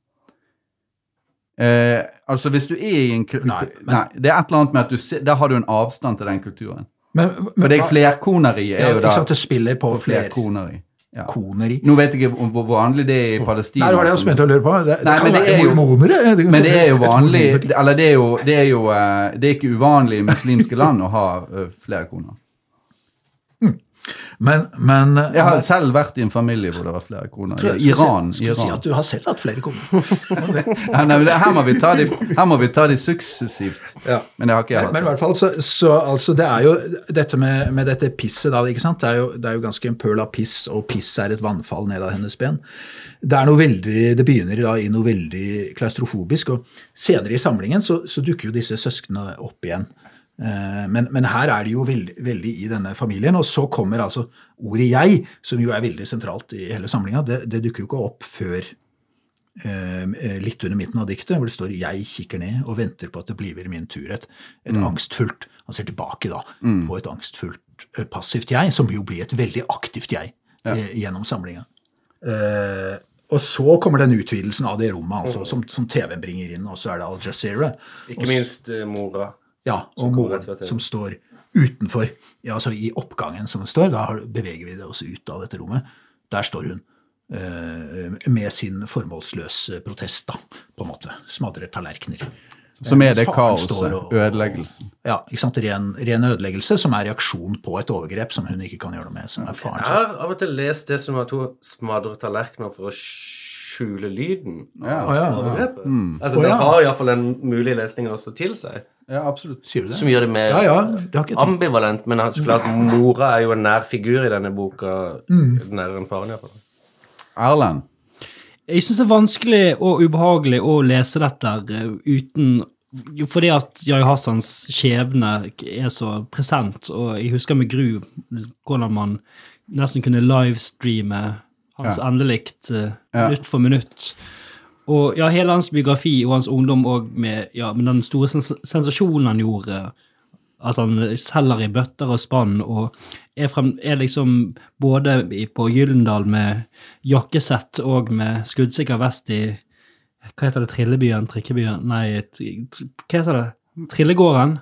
Eh, altså hvis du er i en kultur... Nei, Nei, det er et eller annet med at du der har du en avstand til den kulturen. Men, For det er flerkoneri er ja, jo da sant, det spiller på flere flerkoneri. Ja. koneri. Nå vet jeg ikke om hvor vanlig det er i Palestina. Nei, det var det jeg begynte å lure på. Det, det Nei, kan det være jo- mormonere. det- Men det er jo vanlig. Eller det er jo, det er jo eh, Det er ikke uvanlig i muslimske land å ha eh, flere koner. Men, men Jeg har selv vært i en familie hvor det var flere koner. Tror jeg I skulle Iran. Skulle si at du har selv hatt flere koner. Ja, nei, men det, her, må vi ta de, her må vi ta de suksessivt. Ja. Men det har ikke jeg Men, men i hvert fall, så, så altså, det er jo dette med, med dette pisset, da, ikke sant? Det er, jo, det er jo ganske en pøl av piss, og piss er et vannfall ned av hennes ben. Det er noe veldig, det begynner da i noe veldig klaustrofobisk, og senere i samlingen så, så dukker jo disse søsknene opp igjen. Eh, Men, men her er de jo veldig, veldig i denne familien, og så kommer altså ordet 'jeg', som jo er veldig sentralt i hele samlinga. Det, det dukker jo ikke opp før eh, litt under midten av diktet, hvor det står 'jeg kikker ned og venter på at det blir min tur'. Et, et angstfullt Han ser tilbake da på et angstfullt eh, passivt jeg, som jo blir et veldig aktivt jeg eh, gjennom samlinga. Eh, og så kommer den utvidelsen av det rommet altså, som, som TV-en bringer inn, og så er det Al Jazeera. Ikke minst eh, mora. Ja, og TV. som står utenfor, ja, altså i oppgangen som det står, da beveger vi det oss ut av dette rommet. Der står hun eh, med sin formålsløse protest, da, på en måte. Smadrer tallerkener. Som er det Faren står kaoset, ødeleggelsen. Ja, ikke sant? Ren, ren ødeleggelse som er reaksjon på et overgrep som hun ikke kan gjøre noe med, som er faren Jeg har av og til lest det som at hun smadrer tallerkener for å skjule lyden Ja. av Å, ja, ja. overgrepet. Altså, Å, det har iallfall den mulige lesningen også til seg. Ja, absolutt. Sier du det? Som gjør det mer Ja, ja, det har ikke ambivalent. Men så klart, mora er jo en nær figur i denne boka. Mm. Nærere enn faren, iallfall. Erlend. Jeg syns det er vanskelig og ubehagelig å lese dette eh, uten Fordi at Jai Hassans skjebne er så present, og jeg husker med gru hvordan man nesten kunne livestreame hans Ja. endelikt Ja. minutt for minutt. Og ja, hele hans biografi og hans ungdom og med, ja, med den store sens sensasjonen han gjorde, at han selger i bøtter og spann, og er, frem, er liksom både på Gyllendal med jakkesett og med skuddsikker vest i Hva heter det? Trillebyen? Trikkebyen? Nei, hva heter det? Trillegården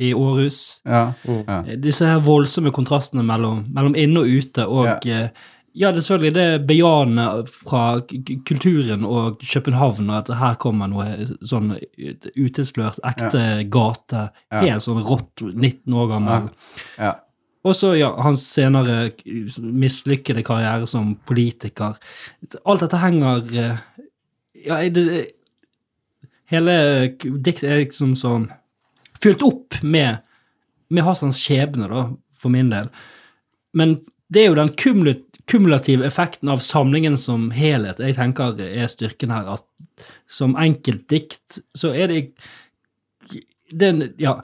i Århus. Ja. ja. Eh, Disse her voldsomme kontrastene mellom, mellom inne og ute, og Ja. Ja, det er selvfølgelig det bejaende fra kulturen og København, at her kommer noe sånn utilslørt, ekte gate, Ja. helt sånn rått, 19 år gammel. ja. Og så ja, hans senere mislykkede karriere som politiker. Alt dette henger eh, Ja, det, hele diktet er liksom sånn fylt opp med, med Hassans skjebne, da, for min del. Men det er jo den kumula- kumulative effekten av samlingen som helhet jeg tenker er styrken her. At som enkeltdikt så er det den, Ja.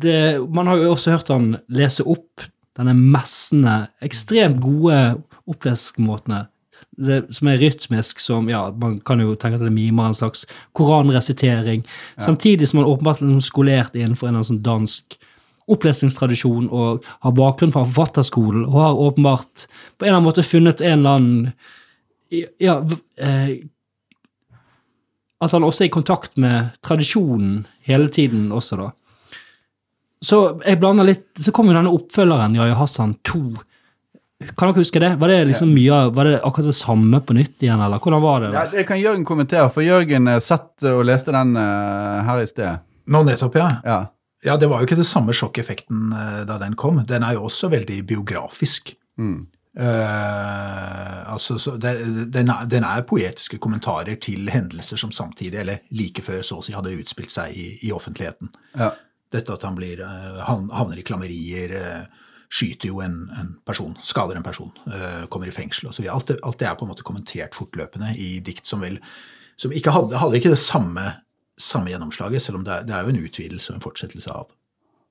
Det, man har jo også hørt han lese opp denne messende, ekstremt gode opplesningsmåtene det, som er rytmisk, som ja, man kan jo tenke at det mimer en slags koranresitering, samtidig som man åpenbart er skolert innenfor en sånn dansk opplesningstradisjon og har bakgrunn fra forfatterskolen og har åpenbart på en eller annen måte funnet en eller annen ja, eh, At han også er i kontakt med tradisjonen hele tiden også, da. Så jeg blander litt Så kommer jo denne oppfølgeren, Yahya Hassan 2, Kan dere huske det? Var det liksom mye var det akkurat det samme på nytt igjen, eller hvordan var det? Ja, det kan Jørgen kommentere, for Jørgen eh, satt og leste den eh, her i sted. Nå nettopp, ja. Ja. Ja, Det var jo ikke det samme sjokkeffekten eh, da den kom. Den er jo også veldig biografisk. Mm. Uh, altså, så det, den, er, den er poetiske kommentarer til hendelser som samtidig, eller like før, så å si, hadde utspilt seg i, i offentligheten. Ja. Dette at han blir, uh, han havner i klammerier, uh, skyter jo en, en person, skader en person, kommer i fengsel osv. Alt, det- alt det er på en måte kommentert fortløpende i dikt som vel som ikke hadde, hadde ikke det samme, samme gjennomslaget, selv om det er, det er jo en utvidelse og en fortsettelse av,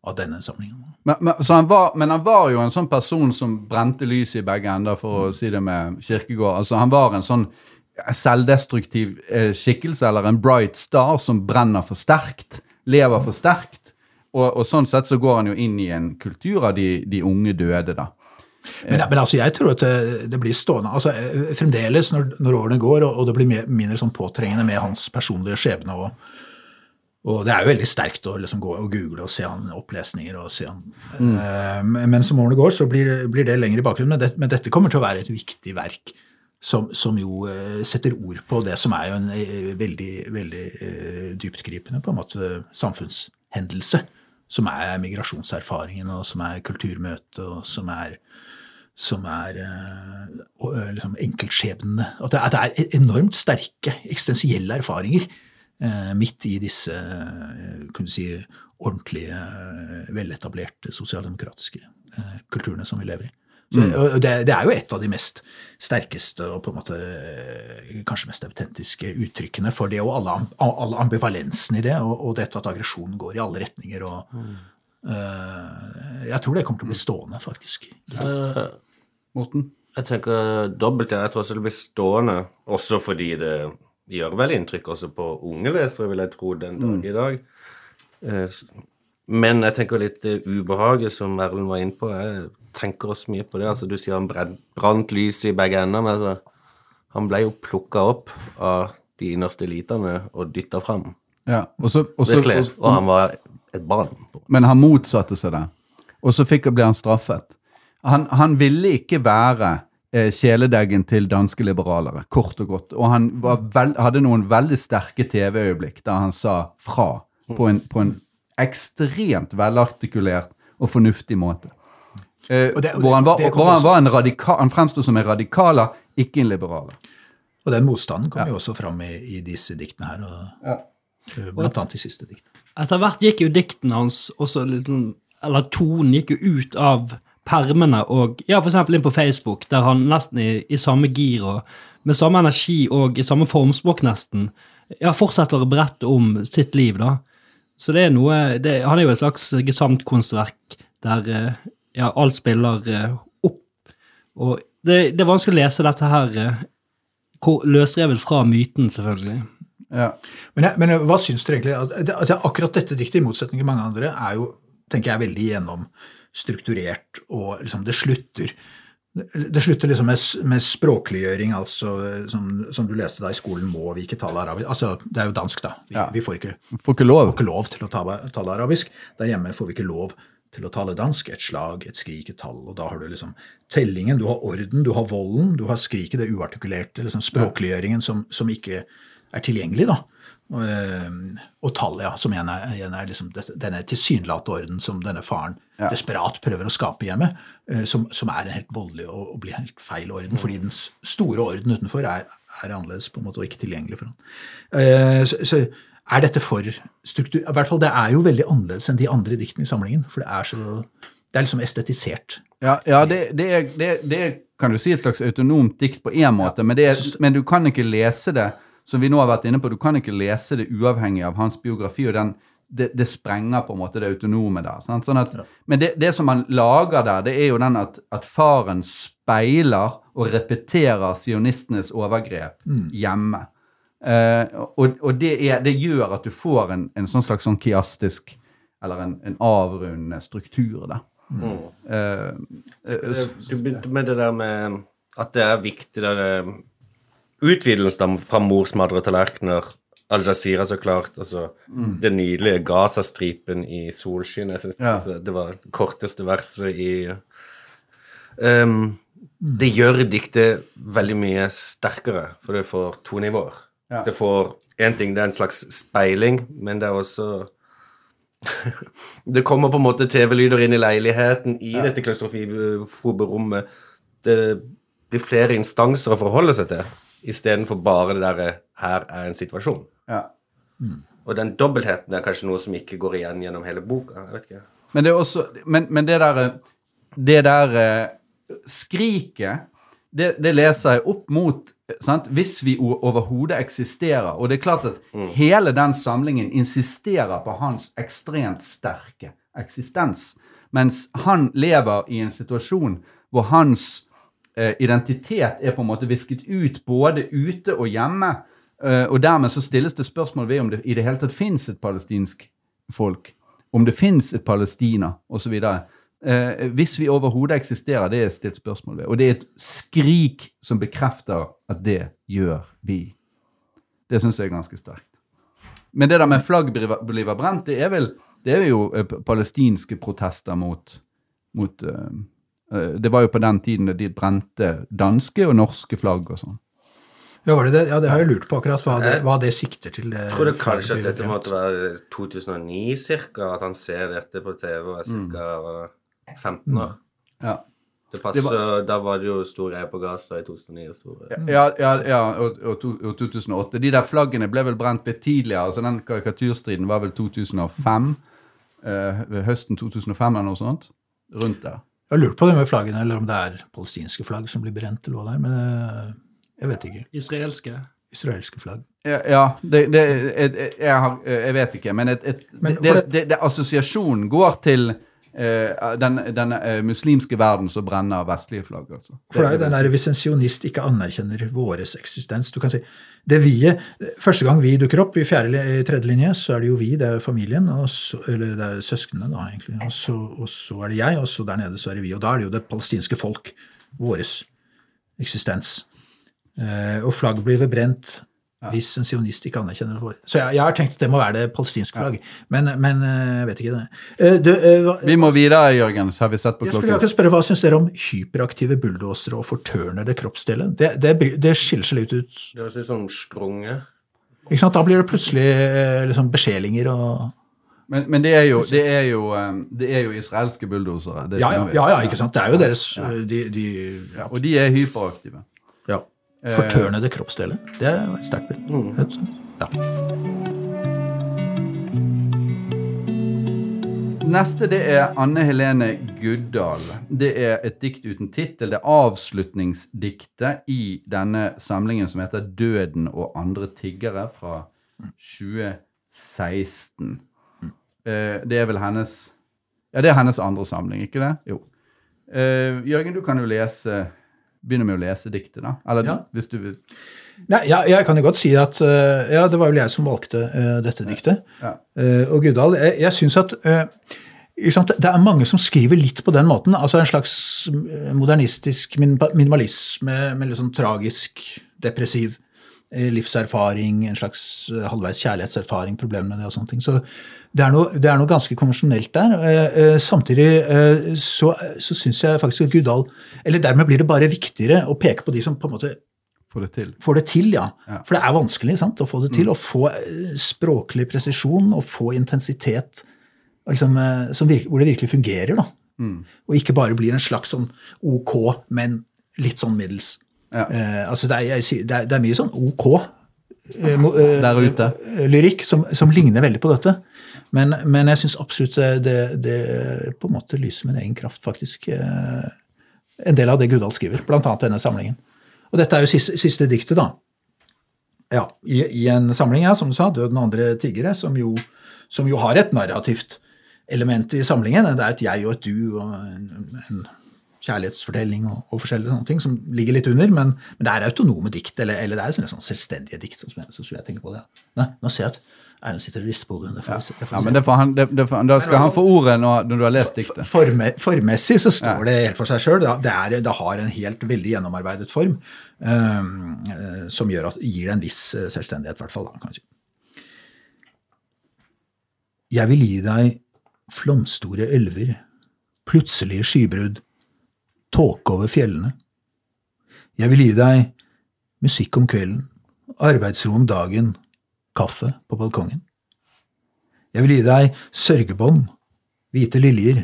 av denne samlingen. Men, men, han var, men han var jo en sånn person som brente lyset i begge ender, for å si det med Kirkegård. Altså, han var en sånn selvdestruktiv eh, skikkelse, eller en bright star, som brenner for sterkt, lever for sterkt. Og, og sånn sett så går han jo inn i en kultur av de, de unge døde, da. Men, men altså, jeg tror at det, det blir stående altså, eh, Fremdeles, når, når årene går, og, og det blir mer, mindre sånn påtrengende med hans personlige skjebne og, og det er jo veldig sterkt å liksom gå og google og se han opplesninger. og se han. Eh, men som årene går, så blir, blir det lenger i bakgrunnen. Men, det, men dette kommer til å være et viktig verk som, som jo uh, setter ord på det som er jo en uh, veldig, veldig eh, dyptgripende på en måte samfunnshendelse. Som er migrasjonserfaringen, og som er kulturmøtet, og som er som er eh, eh, liksom enkeltskjebnene. At det, at det er enormt sterke eksistensielle erfaringer eh, midt i disse kunne si, ordentlige, veletablerte sosialdemokratiske kulturene som vi lever i. Så, og det, det er jo et av de mest sterkeste og på en måte kanskje mest autentiske uttrykkene for det, og alle, alle ambivalensen i det, og, og dette at aggresjonen går i alle retninger. og eh, Jeg tror det kommer til å bli stående, faktisk. Så Morten? jeg tenker dobbelt. Jeg tror også det blir stående, også fordi det gjør vel inntrykk også på unge lesere, vil jeg tro, den dag i dag. Eh, Men jeg tenker litt det ubehaget som Erlend var inne på. Jeg tenker også mye på det. Altså, du sier han brant lys i begge ender, men altså, han ble jo plukka opp av de innerste elitene og dytta fram. Ja. Og så, og så, Virkelig. Og han var et barn. men han motsatte seg det. Og så fikk, ble han straffet. Han, han ville ikke være eh, kjæledeggen til danske liberalere, kort og godt. Og han var vel, hadde noen veldig sterke TV-øyeblikk der han sa fra på en, på en ekstremt velartikulert og fornuftig måte. Eh, Og det- og hvor han var, hvor han var en radikal, han fremsto som en radikaler, ikke en liberaler. Og den motstanden kom jo også fram i, i disse diktene her, og, ja. blant annet i siste diktene. Etter hvert gikk jo diktene hans også litt sånn- Eller tonen gikk jo ut av permene og ja, eksempel inn på Facebook, der han nesten i, i samme gir og med samme energi og i samme formspråk nesten ja, fortsetter å berette om sitt liv, da. Så det er noe det, Han er jo et slags gesamtkunstverk der eh, ja, alt spiller eh, opp. Og det, det er vanskelig å lese dette her eh, løsrevet fra myten, selvfølgelig. Ja. Men, jeg, men hva syns dere egentlig? At, at, at akkurat dette diktet, i motsetning til mange andre, er jo tenker jeg, veldig gjennomstrukturert, og liksom det slutter det slutter liksom med, med språkliggjøring, altså som, som du leste da i skolen, må vi ikke tale arabisk. Altså, det er jo dansk, da. Vi, Ja. vi får, ikke, Får ikke lov. får ikke lov til å tale, tale arabisk. Der hjemme får vi ikke lov til å tale dansk. Et slag, et skrik, et tall. Og da har du liksom tellingen, du har orden, du har volden, du har skriket, det uartikulerte, liksom språkliggjøringen som, som ikke er tilgjengelig, da. Og, eh, tallet, ja, som igjen er, igjen er liksom denne tilsynelatende orden som denne faren Ja. desperat prøver å skape hjemme, eh, som, som er en helt voldelig og, og blir helt feil orden, fordi den store orden utenfor er, er annerledes på en måte og ikke tilgjengelig for han. Eh, så, så er dette for struktur... I hvert fall, det er jo veldig annerledes enn de andre diktene i samlingen, for det er så det er liksom estetisert. Ja, ja det, det, er, det, det kan du si, et slags autonomt dikt på én måte, men, det er, men du kan ikke lese det som vi nå har vært inne på, du kan ikke lese det uavhengig av hans biografi, og den, det, det sprenger på en måte det autonome der. Sant? Sånn at, Men det, det som han lager der, det er jo den at, at faren speiler og repeterer sionistenes overgrep hjemme. Eh, og og det, er, det gjør at du får en, en sånn slags sånn kiastisk, eller en, en avrundende struktur der. Eh, eh, s- Du begynte med det der med at det er viktig det der, Utvidelsen fra morsmadre tallerkener Al Jazeera, så klart. altså Det nydelige Gazastripen i solskinn. Jeg syns Ja. altså, det var det korteste verset i um, det gjør diktet veldig mye sterkere, for det får to nivåer. Ja. Det får én ting, det er en slags speiling, men det er også Det kommer på en måte TV-lyder inn i leiligheten, i dette klaustrofobe rommet. Det blir flere instanser å forholde seg til, istedenfor bare det derre 'her er en situasjon'. Ja. Og den dobbeltheten er kanskje noe som ikke går igjen gjennom hele boka. jeg vet ikke. Men det er også Men, men det der Det der skriket, det, det leser jeg opp mot sant? Hvis vi overhodet eksisterer. Og det er klart at hele den samlingen insisterer på hans ekstremt sterke eksistens. Mens han lever i en situasjon hvor hans eh, identitet er på en måte visket ut både ute og hjemme. Eh, og dermed så stilles det spørsmål ved om det i det hele tatt fins et palestinsk folk. Om det fins et Palestina, osv. Eh, hvis vi overhodet eksisterer, det er stilt spørsmål ved. Og det er et skrik som bekrefter at det gjør vi. Det syns jeg er ganske sterkt. Men det der med flagg blir brent, det er vel det er jo eh, palestinske protester mot, mot eh, eh, Det var jo på den tiden da de brente danske og norske flagg og sånn. Ja, var det det? Ja, det har jeg lurt på akkurat, hva det, hva det sikter til. Jeg tror det kanskje at dette måtte være 2009 cirka, at han ser dette på TV og er ca. 15 år. Ja. Det passer, Det var- Da var det jo stor greie på Gaza i 2009. og Store. Ja, ja, ja og, og, og 2008. De der flaggene ble vel brent litt tidligere. altså Den karikaturstriden var vel 2005. eh, ved høsten 2005 eller noe sånt. Rundt der. Jeg har lurt på det med flaggene, eller om det er palestinske flagg som blir brent, eller hva det er, men eh, jeg vet ikke. Israelske. Israelske flagg. Ja, ja det, det, jeg, jeg, har, jeg vet ikke, men, et, et, Men det, for det, det, assosiasjonen går til uh, den, den uh, muslimske verden som brenner vestlige flagg. altså. For det er jo den der Hvis en sionist ikke anerkjenner våres eksistens du kan si, det vi, Første gang vi dukker opp i, fjerde, i tredje linje, så er det jo vi, det er familien, så, eller det er søsknene, da, egentlig. Og så, og så er det jeg, og så der nede så er det vi. Og da er det jo det palestinske folk. Våres eksistens. Eh, og flagg blir brent hvis en sionist ikke anerkjenner det. for. Så jeg, jeg har tenkt at det må være det palestinske flagg, men, men eh, jeg vet ikke det. Eh, du, eh, hva- Vi må videre, Jørgen, så har vi sett på jeg skulle akkurat spørre, Hva syns dere om hyperaktive bulldosere og fortørnede kroppsdeler? Det, det, det skiller seg litt ut. Det høres litt sånn strunge Ikke sant? Da blir det plutselig liksom beskjelinger og Men, men det, er jo, det, er jo, det er jo israelske bulldosere. ja, ja, ja, ja, ikke sant? Det er jo deres de, de, ja, Og de er hyperaktive. Ja. Fortørnede kroppsdeler. Det er et sterkt bilde. Et- Ja. Neste det er Anne Helene Guddal. Det er et dikt uten tittel. Det er avslutningsdiktet i denne samlingen som heter 'Døden og andre tiggere' fra 2016. Eh, Det er vel hennes Ja, det er hennes andre samling, ikke det? Jo. Eh, Jørgen, du kan jo lese Begynne med å lese diktet, da. Eller Ja. hvis du vil. Nei, ja, jeg kan jo godt si at uh, ja, det var vel jeg som valgte uh, dette diktet. Ja. Uh, og Guddal, jeg, jeg syns at sant, Det er mange som skriver litt på den måten. altså En slags modernistisk minimalisme med litt sånn tragisk, depressiv livserfaring, en slags eh, halvveis kjærlighetserfaring, problemer med det og sånne ting. Så det er noe, det er noe ganske konvensjonelt der. Eh, eh, Samtidig eh, så, så syns jeg faktisk at Guddal Eller dermed blir det bare viktigere å peke på de som på en måte Får det til. får det til, ja. Ja. For det er vanskelig sant, å få det til. Å få eh, språklig presisjon og få intensitet liksom, eh, som virke, hvor det virkelig fungerer. da. Og ikke bare blir en slags sånn ok, men litt sånn middels. Ja. Eh, altså det, er, jeg, det, er, det er mye sånn ok eh, eh, Der ute. eh, lyrikk som, som ligner veldig på dette. Men, men jeg syns absolutt det, det, det på en måte lyser med en egen kraft, faktisk. eh, En del av det Gudal skriver, annet denne samlingen. Og dette er jo siste, siste diktet, da. Ja, i, I en samling, ja, som du sa, 'Døden andre tiggere', som jo, som jo har et narrativt element i samlingen. Det er et jeg og et du og en, en kjærlighetsfortelling og, og forskjellige sånne ting som ligger litt under, men, men det er autonome dikt, eller, eller det er sånne, sånn selvstendige dikt. Sånn som jeg, sånn jeg tenker på det. Nei, nå ser jeg at Erlend sitter og rister på hodet. Vi Ja, men det får han, det, det Da skal han få ordet når, når du har lest diktet. Forme, formessig så står det helt for seg sjøl. Det, det har en helt veldig gjennomarbeidet form eh, som gir det en viss eh, selvstendighet, i hvert fall. Da, kan vi si. Jeg vil gi deg flomstore elver, plutselige skybrudd, tåke over fjellene, Jeg vil gi deg musikk om kvelden, arbeidsro om dagen, kaffe på balkongen. Jeg vil gi deg sørgebånd, hvite liljer,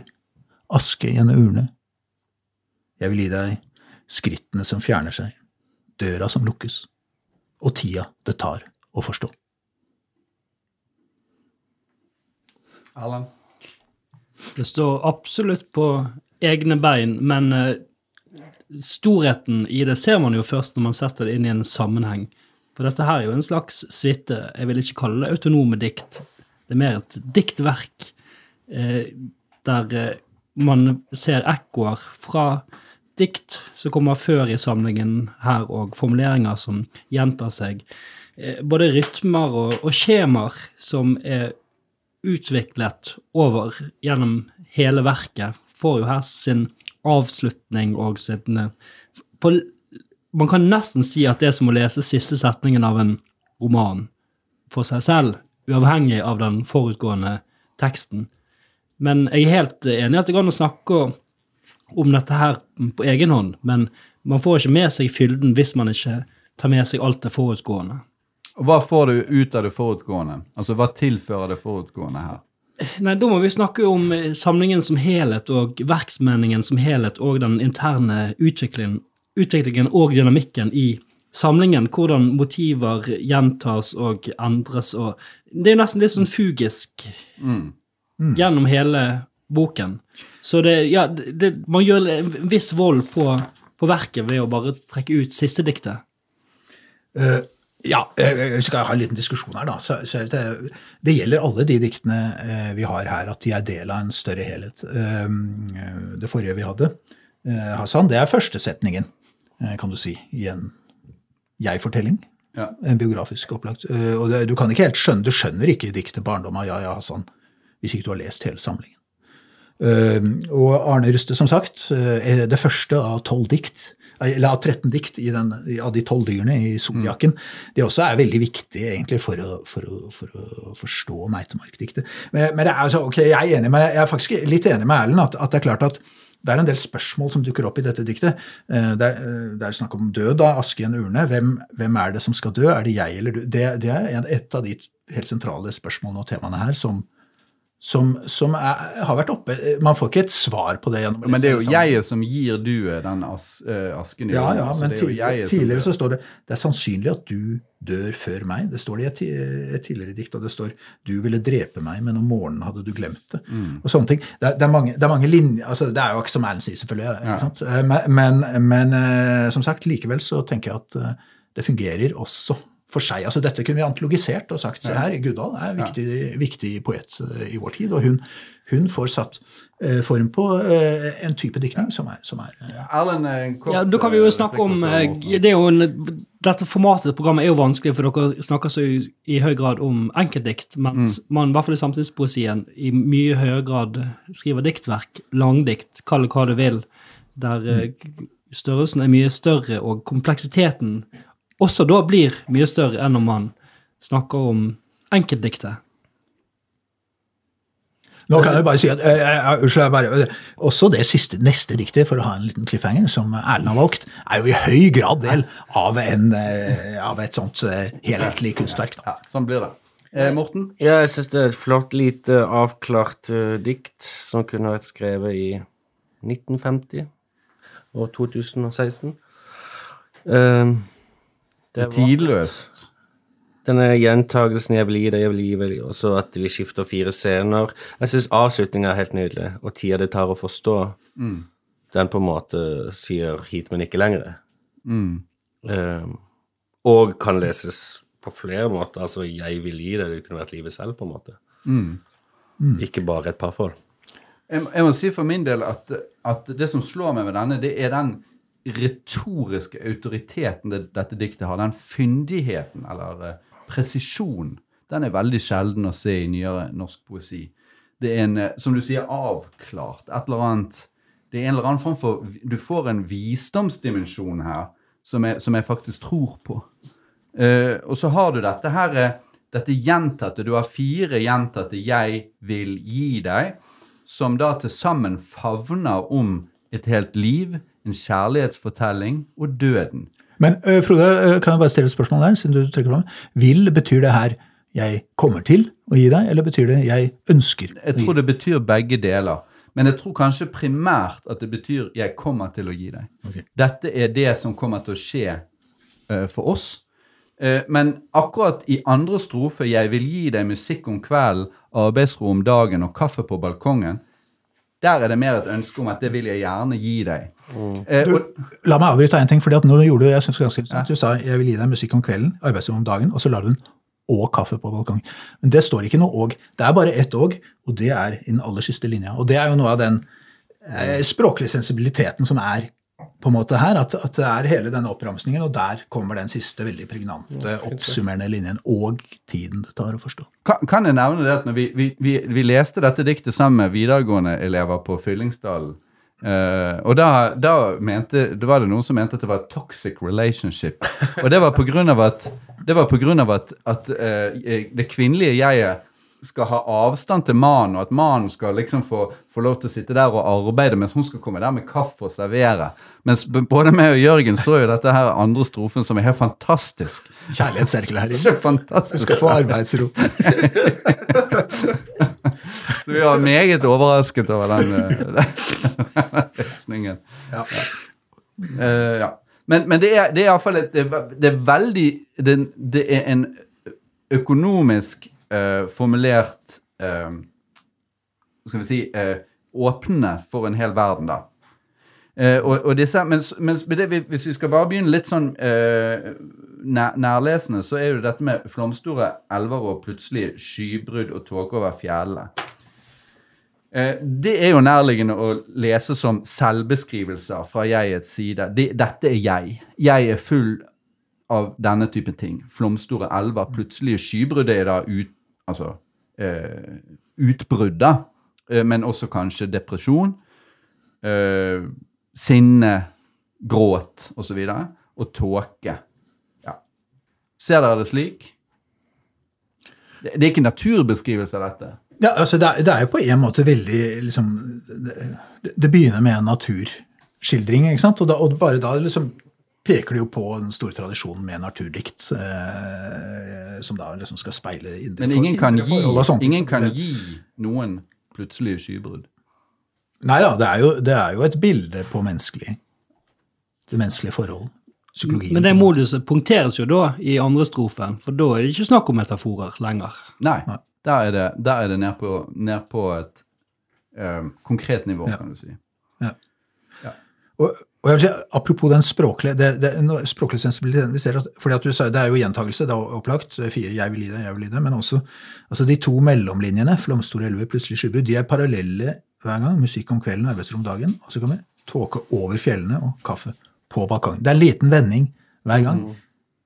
aske i en urne. Jeg vil gi deg skrittene som fjerner seg, døra som lukkes, og tida det tar å forstå. Erlend? Det står absolutt på egne bein, men eh, storheten i det ser man jo først når man setter det inn i en sammenheng. For dette her er jo en slags suite. Jeg vil ikke kalle det autonome dikt. Det er mer et diktverk eh, der eh, man ser ekkoer fra dikt som kommer før i samlingen her, og formuleringer som gjentar seg. Eh, både rytmer og, og skjemaer som er utviklet over gjennom hele verket, får jo her sin avslutning og sin eh, på, Man kan nesten si at det er som å lese siste setningen av en roman for seg selv, uavhengig av den forutgående teksten. Men jeg er helt enig i at det går an å snakke om dette her på egen hånd, men man får ikke med seg fylden hvis man ikke tar med seg alt det forutgående. Og hva får du ut av det forutgående? Altså, Hva tilfører det forutgående her? Nei, Da må vi snakke om eh, samlingen som helhet og verksmeningen som helhet og den interne utviklingen, utviklingen og dynamikken i samlingen. Hvordan motiver gjentas og endres og Det er nesten litt sånn fugisk gjennom hele boken. Så det, ja, det, man gjør en viss vold på, på verket ved å bare trekke ut siste diktet. Eh, ja, eh, vi skal ha en liten diskusjon her, da. Så, så det, det gjelder alle de diktene eh, vi har her, at de er del av en større helhet. Eh, det forrige vi hadde, eh, Hassan, det er første setningen, eh, kan du si, i en jeg-fortelling. Ja. En biografisk opplagt. Eh, og det, du kan ikke helt skjønne, du skjønner ikke diktet 'Barndom av Yahya Hassan' hvis ikke du har lest hele samlingen. Eh, og Arne Ruste, som sagt, eh, er det første av tolv dikt, eller av 13 dikt i den, av de tolv dyrene i Soljakken. Det også er veldig viktig egentlig for å, for å, for å forstå Meitemark-diktet. Men, men det er altså, ok, jeg er, enig med, jeg er faktisk litt enig med Erlend at, at det er klart at det er en del spørsmål som dukker opp i dette diktet. Eh, Det er, eh, det er snakk om død, av aske i en urne. Hvem, hvem er det som skal dø? Er det jeg eller du? Det, det er et av de helt sentrale spørsmålene og temaene her som, som, som er, har vært oppe. Man får ikke et svar på det gjennom Men det er jo jeg jeget som gir duet den as, uh, asken i Ja, ja, men jo tidligere, tidligere så står det det er sannsynlig at du dør før meg. Det står det i et, et tidligere dikt, og det står du ville drepe meg, men om morgenen hadde du glemt det. Mm. Og sånne ting. Det det er, mange, det er mange linjer altså Det er jo ikke som Erlend sier, selvfølgelig. Ja. Eh, Men, men, men eh, som sagt, likevel så tenker jeg at det fungerer også for seg. Altså Dette kunne vi antologisert og sagt se her, Guddal er en viktig, viktig poet eh, i vår tid, og hun, hun får satt eh, form på eh, en type diktning som er, som er eh, Erlend, kort Ja, Da kan vi jo eh, snakke om eh, det er jo en, Dette formatet i programmet er jo vanskelig, for dere snakker så i, i høy grad om enkeltdikt, mens man i hvert fall i samtidspoesien i mye høyere grad skriver diktverk, langdikt, kall det hva du vil, der mm. størrelsen er mye større, og kompleksiteten også da blir mye større enn om man snakker om enkeltdiktet. Nå kan jeg bare si at, eh, eh, unnskyld, jeg bare, Også det siste, neste diktet, for å ha en liten cliffhanger, som Erlend har valgt, er jo i høy grad del av, en, eh, av et sånt eh, helhetlig kunstverk. Da. Ja, sånn blir det. Eh, Morten? Ja, jeg syns det er et flott, lite avklart uh, dikt som kunne vært skrevet i 1950 og 2016. Eh, det var- Tidløs. Denne gjentagelsen 'jeg vil gi deg, jeg vil gi deg', og så at vi skifter fire scener. Jeg syns avslutninga er helt nydelig, og tida det tar å forstå, den på en måte sier 'hit, men ikke lenger'. Mm. Um, og kan leses på flere måter. Altså 'jeg vil gi deg', det kunne vært livet selv, på en måte. Mm. Ikke bare et parforhold. Jeg, jeg må si for min del at, at det som slår meg med denne, det er den retoriske autoriteten det, dette diktet har. Den fyndigheten, eller eh, presisjonen. Den er veldig sjelden å se i nyere norsk poesi. Det er en, eh, som du sier, avklart. Et eller annet Det er en eller annen form for Du får en visdomsdimensjon her som jeg, som jeg faktisk tror på. Uh, og så har du dette her dette gjentatte. Du har fire gjentatte 'jeg vil gi deg', som da til sammen favner om et helt liv, en kjærlighetsfortelling og døden. Men uh, Frode, kan jeg bare stille et spørsmål der, siden du trekker fram? Vil betyr det her 'jeg kommer til å gi deg', eller betyr det 'jeg ønsker'? Jeg tror det betyr begge deler. Men jeg tror kanskje primært at det betyr 'jeg kommer til å gi deg'. Okay. Dette er det som kommer til å skje uh, for oss. Uh, men akkurat i andre strofe 'Jeg vil gi deg musikk om kvelden, arbeidsro om dagen og kaffe på balkongen', der er det mer et ønske om at det vil jeg gjerne gi deg. Eh, Du, la meg avbryte en ting, fordi at når du gjorde det, jeg synes ganske interessant, du sa 'jeg vil gi deg musikk om kvelden, arbeidsrom om dagen', og så lar du en og kaffe på balkong. Men det står ikke noe og. Det er bare ett og, og det er i den aller siste linja. Og det er jo noe av den eh, språklige sensibiliteten som er på en måte her, at, at det er hele denne oppramsningen, og der kommer den siste veldig pregnante, oppsummerende linjen, og tiden det tar å forstå. kan, kan jeg nevne det at når vi, vi, vi, vi leste dette diktet sammen med videregående elever på Fyllingsdalen, Uh, og da, da mente, det var det noen som mente at det var et toxic relationship. Og det var av at, det var på grunn av at, at uh, det kvinnelige jeget skal ha avstand til mannen, og at mannen skal liksom få, få lov til å sitte der og arbeide, mens hun skal komme der med kaffe og servere. Mens både meg og Jørgen så jo dette her andre strofen som er helt fantastisk. Kjærlighetserklæring. Du skal få arbeidsro. Så vi var meget overrasket over den uh, lesningen. Ja. Uh, ja. Men, men det er, det er iallfall et, det, det er veldig det, det er en økonomisk eh, formulert eh, Skal vi si eh, åpne for en hel verden, da. Eh, og, og disse, mens, s- men s- men det, hvis vi skal bare begynne litt sånn eh, nær, nærlesende, så er jo dette med flomstore elver og plutselig skybrudd og tåke over fjellene. Eh, det er jo nærliggende å lese som selvbeskrivelser fra jegets side. Det, dette er jeg. Jeg er full av denne typen ting. Flomstore elver, plutselige skybrudd er da ut, altså, eh, utbrudd, da. Eh, men også kanskje depresjon. Eh, sinne, gråt osv. Og, så videre, og tåke. Ja. Ser dere det slik? Det, det er ikke naturbeskrivelse av dette. Ja, altså det er, det er jo på en måte veldig liksom, det, det begynner med en naturskildring, ikke sant? Og, da, og bare da liksom peker det jo på den store tradisjonen med naturdikt, eh, som da liksom skal speile indre, Men ingen kan indre gi, og sånt. ingen kan gi noen plutselige skybrudd. Nei da, det er, jo, det er jo et bilde på menneskelig, det menneskelige forhold. Psykologien. Men det moduset punkteres jo da i andre strofen, for da er det ikke snakk om metaforer lenger. Nei, der er det, der er det ned, på, ned på et eh, konkret nivå, Ja. kan du si. Og, og jeg vil si, Apropos den språklige, det, det, språklige sensibiliteten vi ser at, fordi at du sa, Det er jo gjentagelse, det er opplagt. Fire 'jeg vil gi deg', 'jeg vil gi deg'. Men også altså de to mellomlinjene, 'Flomstore elver', 'Plutselig skybrud, de er parallelle hver gang. Musikk om kvelden, arbeidsrom dagen. Og så kommer 'Tåke over fjellene' og 'Kaffe på balkongen'. Det er en liten vending hver gang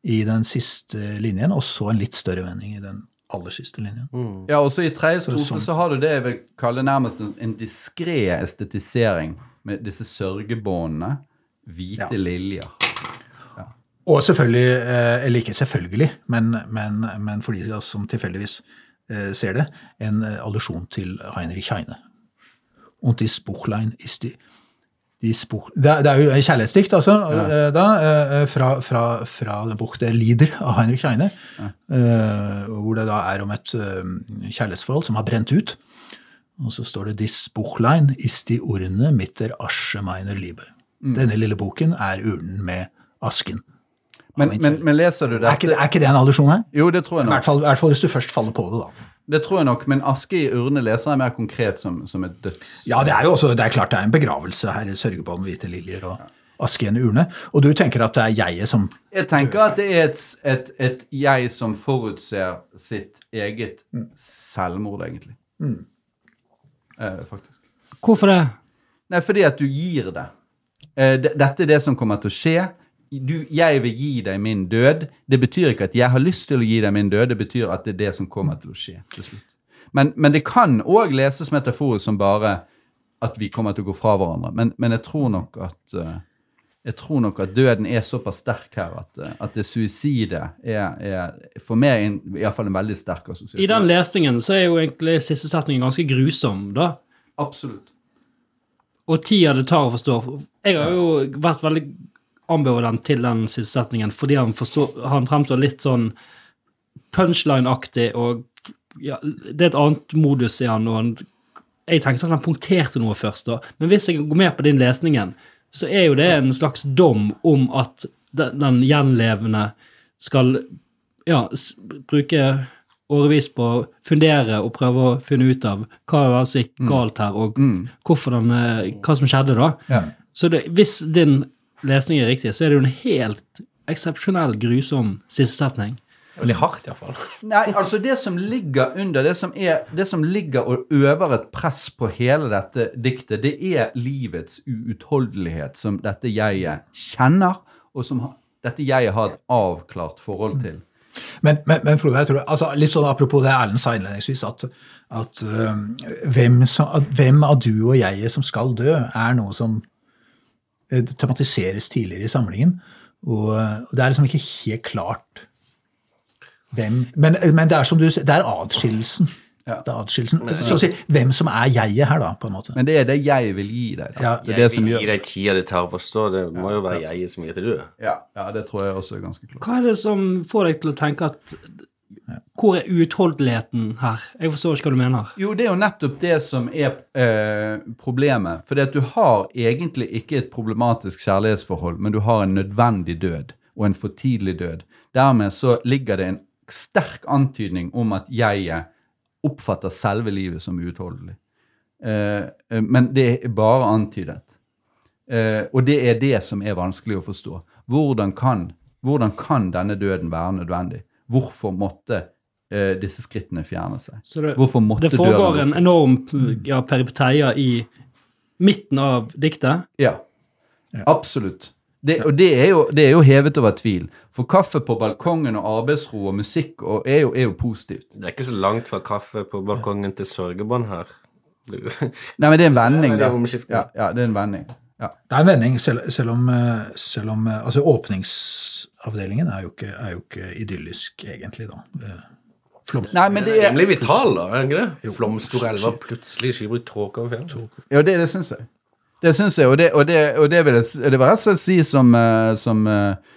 i den siste linjen, og så en litt større vending i den aller siste linjen. Ja, også I tredje Så strofe sånn. så har du det jeg vil kalle nærmest en, en diskré estetisering med disse sørgebåndene. Hvite Ja. liljer. Og selvfølgelig, eh, eller ikke selvfølgelig, men, men, men for de som tilfeldigvis eh, ser det, en eh, allusjon til Heinrich Heine. Und die Spuchlein ist die, Spuch... Det, er- det er jo en kjærlighetsdikt, altså, ja. da, fra, fra, fra den Lieder av Heinrich Heine, Ja. hvor det da er om et kjærlighetsforhold som har brent ut. Og så står det 'Dis Buchlein ist die Urne mitter Asche meiner Liebe'. Denne lille boken er urnen med asken. Men, men, men leser du Er ikke, er ikke det en allusjon her? Jo, det tror jeg I nok. hvert, fall, I hvert fall hvis du først faller på det, da. Det tror jeg nok, Men aske i urne leser jeg mer konkret som, som et døds... Ja, det er jo også, det er klart det er en begravelse her. Sørgebånd, hvite liljer og aske i en urne. Og du tenker at det er jeget som Jeg tenker at det er et, et, et jeg som forutser sitt eget selvmord, egentlig. Eh, faktisk. Hvorfor det? Nei, fordi at du gir det. Eh, det- Dette er det som kommer til å skje. Du, jeg vil gi deg min død. Det betyr ikke at jeg har lyst til å gi deg min død, det betyr at det er det som kommer til å skje til slutt. Men, men det kan òg leses metaforisk som bare at vi kommer til å gå fra hverandre. Men, men jeg tror at eh, jeg tror nok at døden er såpass sterk her at, eh, at det suicidet er, er for meg en, i hvert fall en veldig sterk assosiasjon. I den lesningen så er jo egentlig siste setningen ganske grusom, da. Absolutt. Og tida det tar å forstå. Jeg har jo vært veldig ambivalent til den siste setningen fordi han, forstår, han fremstår litt sånn punchline-aktig, og ja, det er et annet modus i han. og han jeg tenkte at han punkterte noe først, da. men hvis jeg går med på din lesningen, så er jo det en slags dom om at den, den gjenlevende skal ja, bruke årevis på å fundere og prøve å finne ut av hva det var som gikk galt her, og hvorfor den, eh, hva som skjedde, da. Ja. Så det, hvis din lesning er riktig, så er det jo en helt eksepsjonell grusom siste setning. Veldig hardt, iallfall. Nei, altså det som ligger under, det som, er, det som ligger og øver et press på hele dette diktet, det er livets uutholdelighet som dette jeget kjenner, og som dette jeget har et avklart forhold til. Men, men, men Frode, jeg tror, altså, litt sånn apropos det Erlend sa innledningsvis, at, at uh, hvem, som, hvem av du og jeg som skal dø, er noe som uh, tematiseres tidligere i samlingen. Og, og det er liksom ikke helt klart hvem Men, men det er som du sier, det er adskillelsen. Ja. Adskillelsen. Så å si, hvem som er jeget her, da, på en måte. Men det er det jeg vil gi deg. Da. Ja. det er det Jeg som vil gjør gi deg tida det tar å forstå. Det må jo være jeg som gir det, du. ja, ja, det tror jeg også er ganske klart. Hva er det som får deg til å tenke at Hvor er uutholdeligheten her? Jeg forstår ikke hva du mener. Jo, det er jo nettopp det som er eh, problemet. For du har egentlig ikke et problematisk kjærlighetsforhold, men du har en nødvendig død, og en for tidlig død. Dermed så ligger det en sterk antydning om at jeget oppfatter selve livet som uutholdelig. Eh, eh, men det er bare antydet. Eh, og det er det som er vanskelig å forstå. Hvordan kan, hvordan kan denne døden være nødvendig? Hvorfor måtte eh, disse skrittene fjerne seg? Så det, Hvorfor måtte det foregår døren en enorm ja, peripeteia i midten av diktet. Ja, absolutt. Det, og det er, jo, det er jo hevet over tvil. For kaffe på balkongen og arbeidsro og musikk og, er, jo, er jo positivt. Det er ikke så langt fra kaffe på balkongen til sørgebånd her. Nei, men det er en vending, da. Ja, ja, det er en vending. Ja. Det er en vending, selv, selv om, eh, selv om eh, altså Åpningsavdelingen er jo ikke, er jo ikke idyllisk, egentlig, da. Eh, Flomst. Nei, men det er rimelig vital, da. er det ikke det? Flomstorelva, plutselig skybruk tåke over fjellet. Ja, det, det syns jeg. Det syns jeg, og det, og det, og det vil jeg, det vil jeg rett si som, eh, som eh,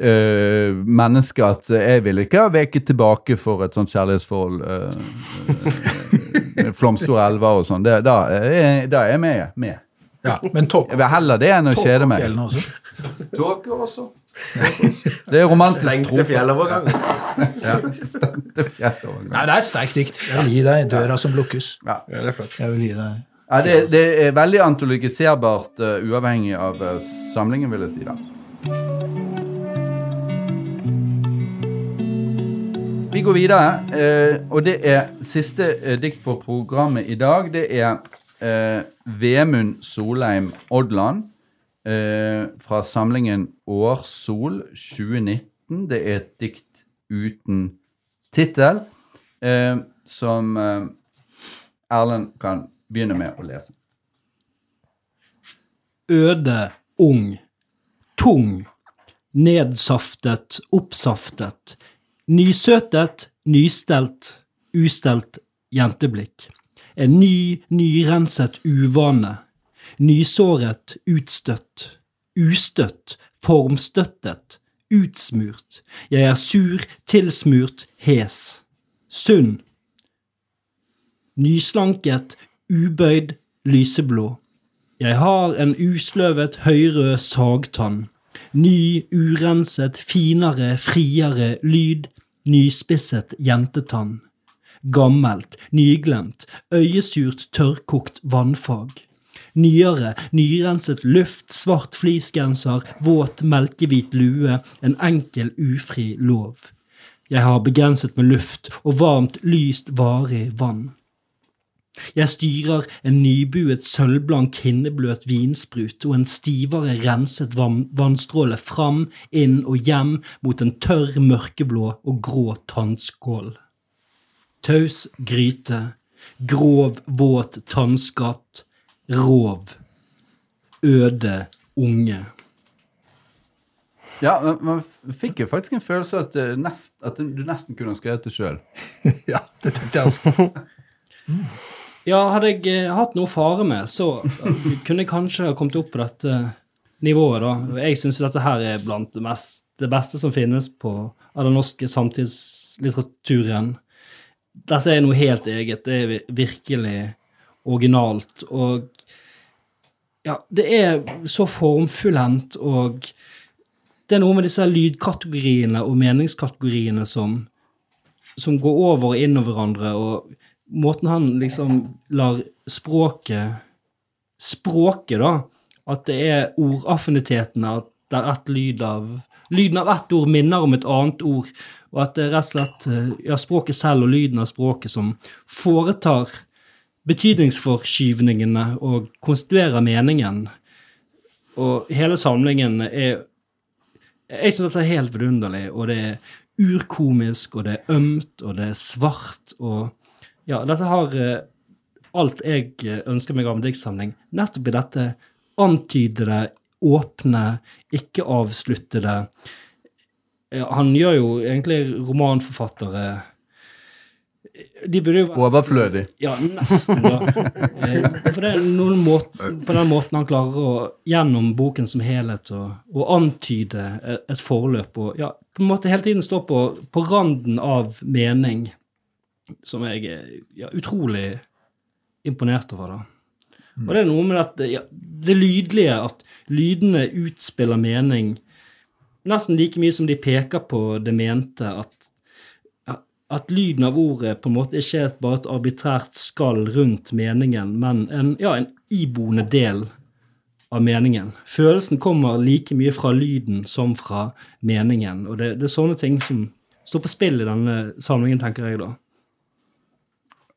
eh, menneske at jeg vil ikke ha veket tilbake for et sånt kjærlighetsforhold. Uh, uh, Flomstore elver og sånn. Da, da er jeg med. med. Ja, men tåke Jeg vil heller det enn å kjede meg. Tåke også. Det er romantisk Stengte fjellovergang. Stengte fjellovergang. Nei, det er et sterkt dikt. Jeg vil gi deg døra som lukkes. Ja. Ja, det er flott. Jeg vil gi deg Ja, det, det er veldig antologiserbart uh, uavhengig av uh, samlingen, vil jeg si. da. Vi går videre, uh, og det er siste dikt på programmet i dag. Det er Vemund Solheim Odland fra samlingen Årsol 2019. Det er et dikt uten tittel, som Erlend kan begynne med å lese. Øde, ung, tung, nedsaftet, oppsaftet, nysøtet, nystelt, ustelt jenteblikk. En ny, nyrenset uvane. Nysåret, utstøtt, ustøtt, formstøttet, utsmurt. Jeg er sur, tilsmurt, hes. Sunn. Nyslanket, ubøyd, lyseblå. Jeg har en usløvet høyrød sagtann. Ny, urenset, finere, friere lyd. Nyspisset jentetann. Gammelt, nyglemt, øyesurt, tørrkokt vannfag. Nyere, nyrenset luft, svart fleecegenser, våt, melkehvit lue, en enkel, ufri lov. Jeg har begrenset med luft og varmt, lyst, varig vann. Jeg styrer en nybuet sølvblank hinnebløt vinsprut og en stivere renset vannstråle fram, inn og hjem mot en tørr mørkeblå og grå tannskål. Taus gryte, grov, våt tannskatt, rov, øde unge. Ja, man fikk jo faktisk en følelse av at, eh, nest, at du nesten kunne ha skrevet det sjøl. Ja, det tenkte jeg altså. Ja, hadde jeg eh, hatt noe å fare med, så kunne jeg kanskje ha kommet opp på dette nivået, da. Jeg syns dette her er blant det, mest, det beste som finnes på av den norske samtidslitteraturen. Dette er noe helt eget. Det er virkelig originalt. Og ja, det er så formfullendt, og det er noe med disse lydkategoriene og meningskategoriene som, som går over og inn over hverandre, og måten han liksom lar språket Språket, da. At det er ordaffinitetene, at det er ett lyd av Lyden av ett ord minner om et annet ord, og at det er rett og slett eh, ja, språket selv og lyden av språket som foretar betydningsforskyvningene og konstituerer meningen. Og hele samlingen er Jeg syns det er helt vidunderlig, og det er urkomisk, og det er ømt, og det er svart, og Ja, dette har eh, alt jeg eh, ønsker meg av en diktsamling. Nettopp i dette antydede, åpne, ikke-avsluttede ja, Han gjør jo egentlig romanforfattere De burde jo Overflødig. ja, nesten, da. Eh, For det er noen måte, på den måten han klarer å gjennom boken som helhet å å antyde et forløp og ja, på en måte hele tiden stå på, på randen av mening, som jeg er ja, utrolig imponert over. da. Og det er noe med at ja, det lydlige, at lydene utspiller mening nesten like mye som de peker på det mente, at at lyden av ordet på en måte ikke er bare et arbitrært skall rundt meningen, men en, ja, en iboende del av meningen. Følelsen kommer like mye fra lyden som fra meningen, og det, det er sånne ting som står på spill i denne samlingen, tenker jeg da.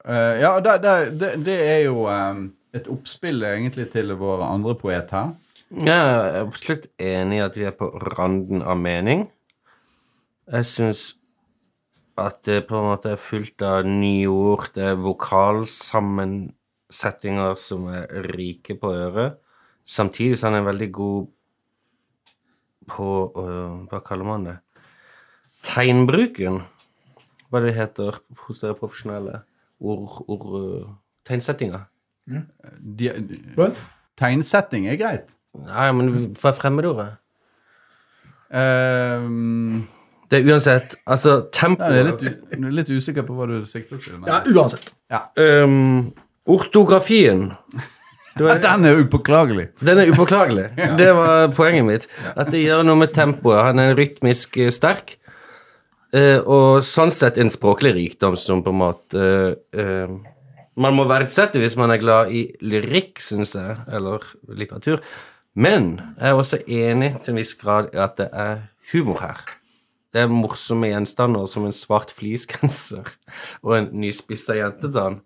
Eh, ja, det, det, det er jo um, et oppspill egentlig til vår andre poet her. Jeg er absolutt enig i at vi er på randen av mening. Jeg syns at det på en måte er fullt av nye ord. Det er vokalsammensetninger som er rike på øret. Samtidig så er han veldig god på øh, Hva kaller man det? Tegnbruken. Hva det heter hos dere profesjonelle? Ord... ord øh, tegnsettinger. De, tegnsetting er greit. Nei, men hva er fremmedordet? Um, Det er uansett Altså, tempo jeg er litt, litt usikker på hva du sikter til. men- Ja, uansett. Ehm, Ortografien. var... Den er upåklagelig. den er upåklagelig. Det var poenget mitt. At det gjør noe med tempoet. Han er rytmisk eh, sterk. Eh, og sånn sett en språklig rikdom som på en måte uh, Man må verdsette hvis man er glad i lyrikk, syns jeg, eller litteratur. Men jeg er også enig til en viss grad i at det er humor her. Det er morsomme gjenstander som en svart fleecegenser og en nyspissa jentetann.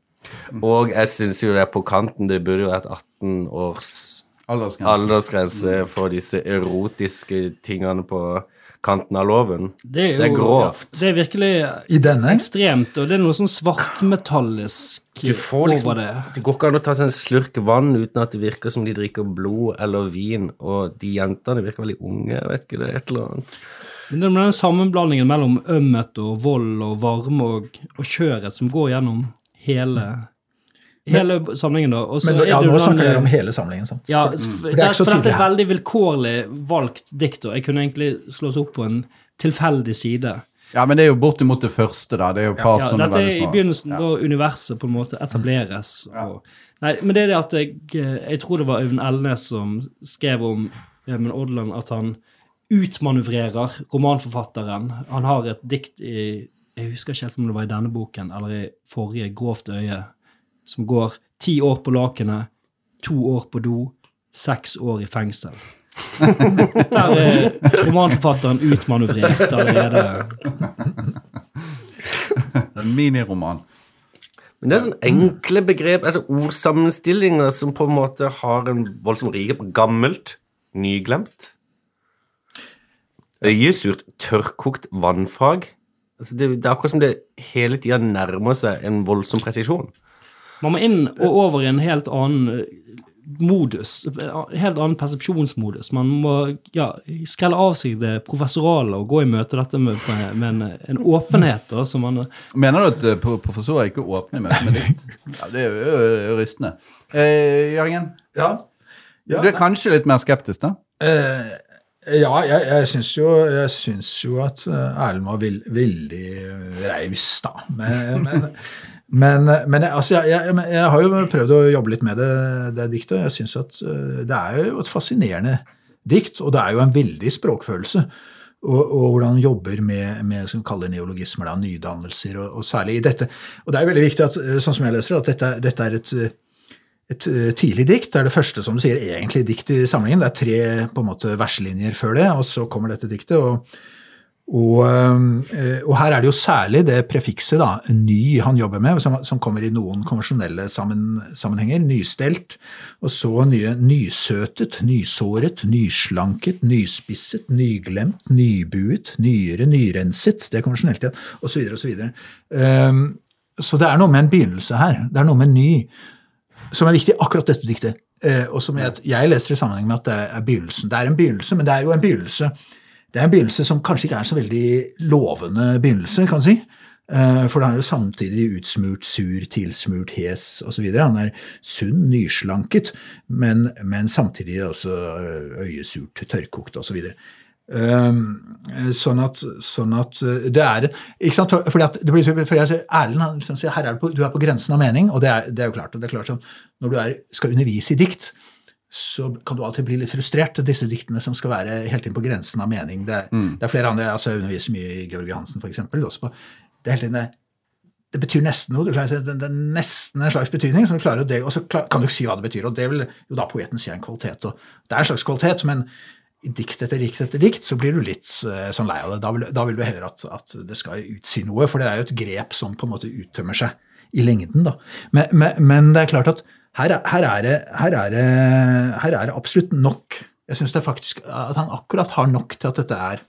Og jeg syns jo det er på kanten. Det burde jo vært 18 års Aldersgrense. aldersgrense for disse erotiske tingene på kanten av loven. Det Det er grovt. Ja, det er virkelig I denne ekstremt, og det er noe sånn svartmetallisk Du liksom, over det. det går ikke an å ta seg en slurk vann uten at det virker som de drikker blod eller vin, og de jentene virker veldig unge, jeg vet ikke, det er et eller annet. Men det er den sammenblandingen mellom ømhet og vold og varme og, og kjøret som går gjennom hele, hele samlingen. da. Og så Men ja, det nå snakker dere eh, om hele samlingen. sant? Ja, For- for, for det er ikke så for dette er veldig vilkårlig valgt dikt. Jeg kunne egentlig slått opp på en tilfeldig side. Ja, men det er jo bortimot det første, da. Det er jo par Ja, sånne dette er i begynnelsen, Ja. da universet på en måte etableres. Og, nei, men det er det at jeg, jeg tror det var Øyvind Elnes som skrev om Emil Odland at han utmanøvrerer romanforfatteren. Han har et dikt i Jeg husker ikke helt om det var i denne boken eller i forrige, Grovt øye, som går ti år på lakenet, to år på do, seks år i fengsel. Der er romanforfatteren utmanøvrert allerede. En miniroman. Men det er sånne enkle begrep, altså ordsammenstillinger som på en måte har en voldsom rike på gammelt, nyglemt. Øyesurt, tørrkokt vannfag. Altså det, det er akkurat som det hele tida nærmer seg en voldsom presisjon. Man må inn og over i en helt annen eh, modus. En helt annen persepsjonsmodus. Man må ja, skrelle av seg det professorale og gå i møte dette med, med en, en, åpenhet. Da, som man, Mener du at eh, pro- professorer ikke åpner i møte med ditt? Ja, det er jo, rystende. Eh, Jørgen, Ja, ja, du er kanskje litt mer skeptisk, da? Eh, ja, jeg, jeg syns jo, jo at eh, Erlend var vel- veldig eh, raus, da. Men, men, men, men jeg, altså, jeg, jeg, jeg har jo prøvd å jobbe litt med det, det diktet. Jeg syns at eh, det er jo et fascinerende dikt, og det er jo en veldig språkfølelse. Og, og hvordan han jobber med, med som kaller neologismer, da, nydannelser, og, og særlig i dette. Og det er jo veldig viktig, at, eh, sånn som jeg leser det, at dette, dette er et et eh, tidlig dikt. Det er det første, som du sier, egentlig dikt i samlingen. Det er tre på en måte verslinjer før det, og så kommer dette diktet. Og, og, eh, og her er det jo særlig det prefikset da, ny han jobber med, som, som kommer i noen konvensjonelle sammen, sammenhenger. Nystelt, og så nye nysøtet, nysåret, nyslanket, nyspisset, nyglemt, nybuet, nyere, nyrenset. Det er konvensjonelt igjen, osv. osv. Um, så det er noe med en begynnelse her. Det er noe med ny som er viktig akkurat dette diktet. Uh, og som jeg, jeg leser i sammenheng med at det er begynnelsen. Det er en begynnelse, men det er jo en begynnelse det er en begynnelse som kanskje ikke er så veldig lovende begynnelse, kan du si. Eh, For han er jo samtidig utsmurt, sur, tilsmurt, hes osv. Han er sunn, nyslanket, men, men samtidig også eh, øyesurt, tørrkokt osv. Sånn at, sånn at eh, det er ikke sant? Fordi at det blir, fordi at Erlend han liksom sier her er du, du er på grensen av mening, og det er, det er jo klart. og det er klart sånn, Når du er, skal undervise i dikt, så kan du alltid bli litt frustrert. Disse diktene som skal være helt inn på grensen av mening. Det, er- det er flere andre, altså Jeg underviser mye i Georg Johansen, f.eks. det er det, det betyr nesten noe. Det, er nesten en slags betydning, som du klarer å det, og så kan du ikke si hva det betyr. og Det vil jo da poeten si er en kvalitet. og Det er en slags kvalitet, men i dikt etter dikt etter dikt så blir du litt eh, sånn lei av det. Da vil, da vil du heller at, at det skal utsi noe, for det er jo et grep som på en måte uttømmer seg i lengden. da. Men, men, men det er klart at her, er- her, er det, her, er det, her er det absolutt nok. Jeg syns faktisk at han akkurat har nok til at dette er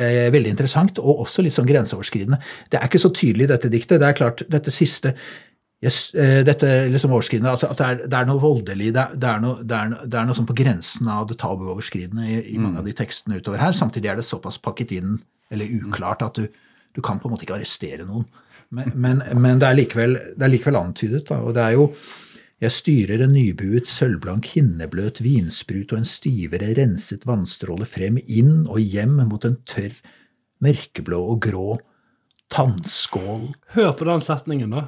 eh, veldig interessant, og også litt sånn grenseoverskridende. Det er ikke så tydelig i dette diktet. Det er klart, dette siste yes, eh, dette liksom overskridende, altså at det er, det er noe voldelig, det er, det er noe, det er, det er noe sånn på grensen av det tabuoverskridende i, i mange av de tekstene utover her. Samtidig er det såpass pakket inn, eller uklart, at du, du kan på en måte ikke arrestere noen. Men, men, men det, er likevel, det er likevel antydet, da, og det er jo jeg styrer en nybuet, sølvblank, hinnebløt vinsprut og en stivere, renset vannstråle frem, inn og hjem mot en tørr, mørkeblå og grå tannskål. hør på den setningen, da.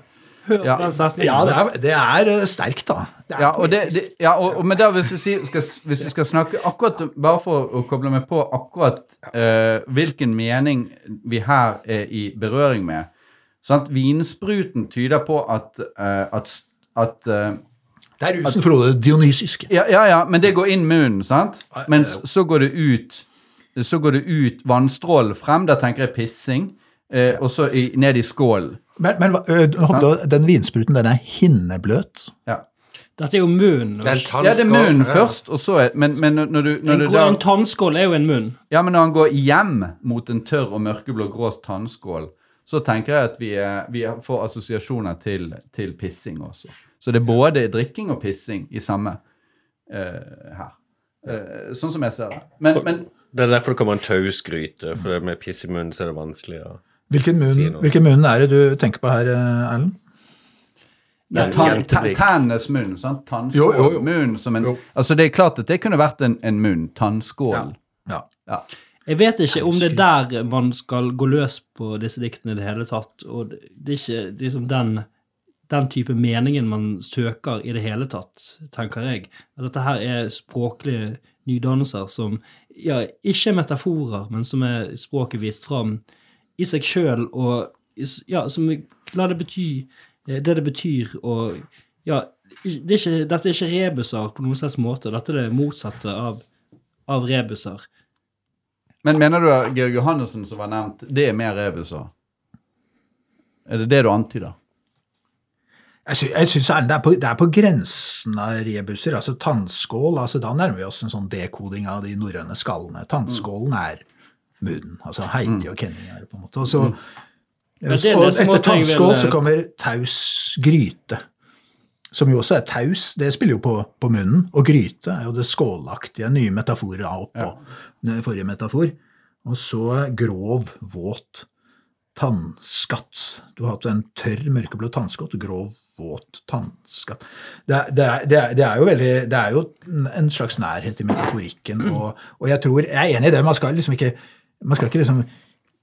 Ja. Ja, det er, det er eh, sterkt, da. Det er Ja, og, det, det, ja, og, og men da hvis vi, sier- skal, hvis vi skal snakke akkurat, Bare for å koble meg på akkurat uh, hvilken mening vi her er i berøring med. Sant? Vinspruten tyder på at, uh, at, at uh, Det er rusen Frode Dionysisk. ja, ja, ja, men det går inn munnen, sant? Men så går det ut Så går det ut vannstrålen frem. Da tenker jeg pissing. Eh, og så i, ned i skålen. Men, men ø, håper den vinspruten den er hinnebløt. Ja. Dette er jo. Det er ja, det er munnen ja. først, og så er Men, men når du, når En, du da en tannskål er jo en munn. Ja, men når han går hjem mot en tørr og mørkeblå grå tannskål, så tenker jeg at vi, er, vi får assosiasjoner til, til pissing også. Så det er både drikking og pissing i samme uh, her. Uh, sånn som jeg ser det. Men, men Det er derfor det kommer en tausgryte, for det med piss i munnen så er det vanskelig å Hvilken munn, hvilken munn er det du tenker på her, eh, Erlend? ja, tann, munn, sant? Tannskålmunn som en Jo. Altså, det er klart at det kunne vært en, en munn. Tannskål. Ja. Ja. Jeg vet ikke om det er der man skal gå løs på disse diktene i det hele tatt. Og det det er ikke liksom den, den type meningen man søker i det hele tatt, tenker jeg. At dette her er språklige nydannelser som ja, ikke er metaforer, men som er språket vist fram i seg sjøl, og ja, som La det bety eh, det det betyr, og ja, det er ikke, Dette er ikke rebuser på noen slags måte. Dette er det motsatte av, av rebuser. Men mener du at Georg Johannessen som var nevnt, det er mer rebuser? Er det det du antyder? Jeg, sy jeg synes det på, det er på grensen av rebuser. altså Tannskål, altså da nærmer vi oss en sånn dekoding av de norrøne skallene. Tannskålen er munnen. altså Heiti og Kenning er det på en måte. Og, så, det er og etter tannskål så kommer taus gryte. som jo også er taus, det spiller jo på, på munnen. Og gryte er jo det skålaktige, nye metaforer oppå ja. forrige metafor. Og så grov, våt tannskatt. Du har hatt en tørr, mørkeblå tannskatt, grov, våt tannskatt. Det, er- det, er- det, er- veldig, det er jo en slags nærhet i metaforikken, og, og jeg tror, jeg er enig i det, man skal liksom ikke, man skal ikke liksom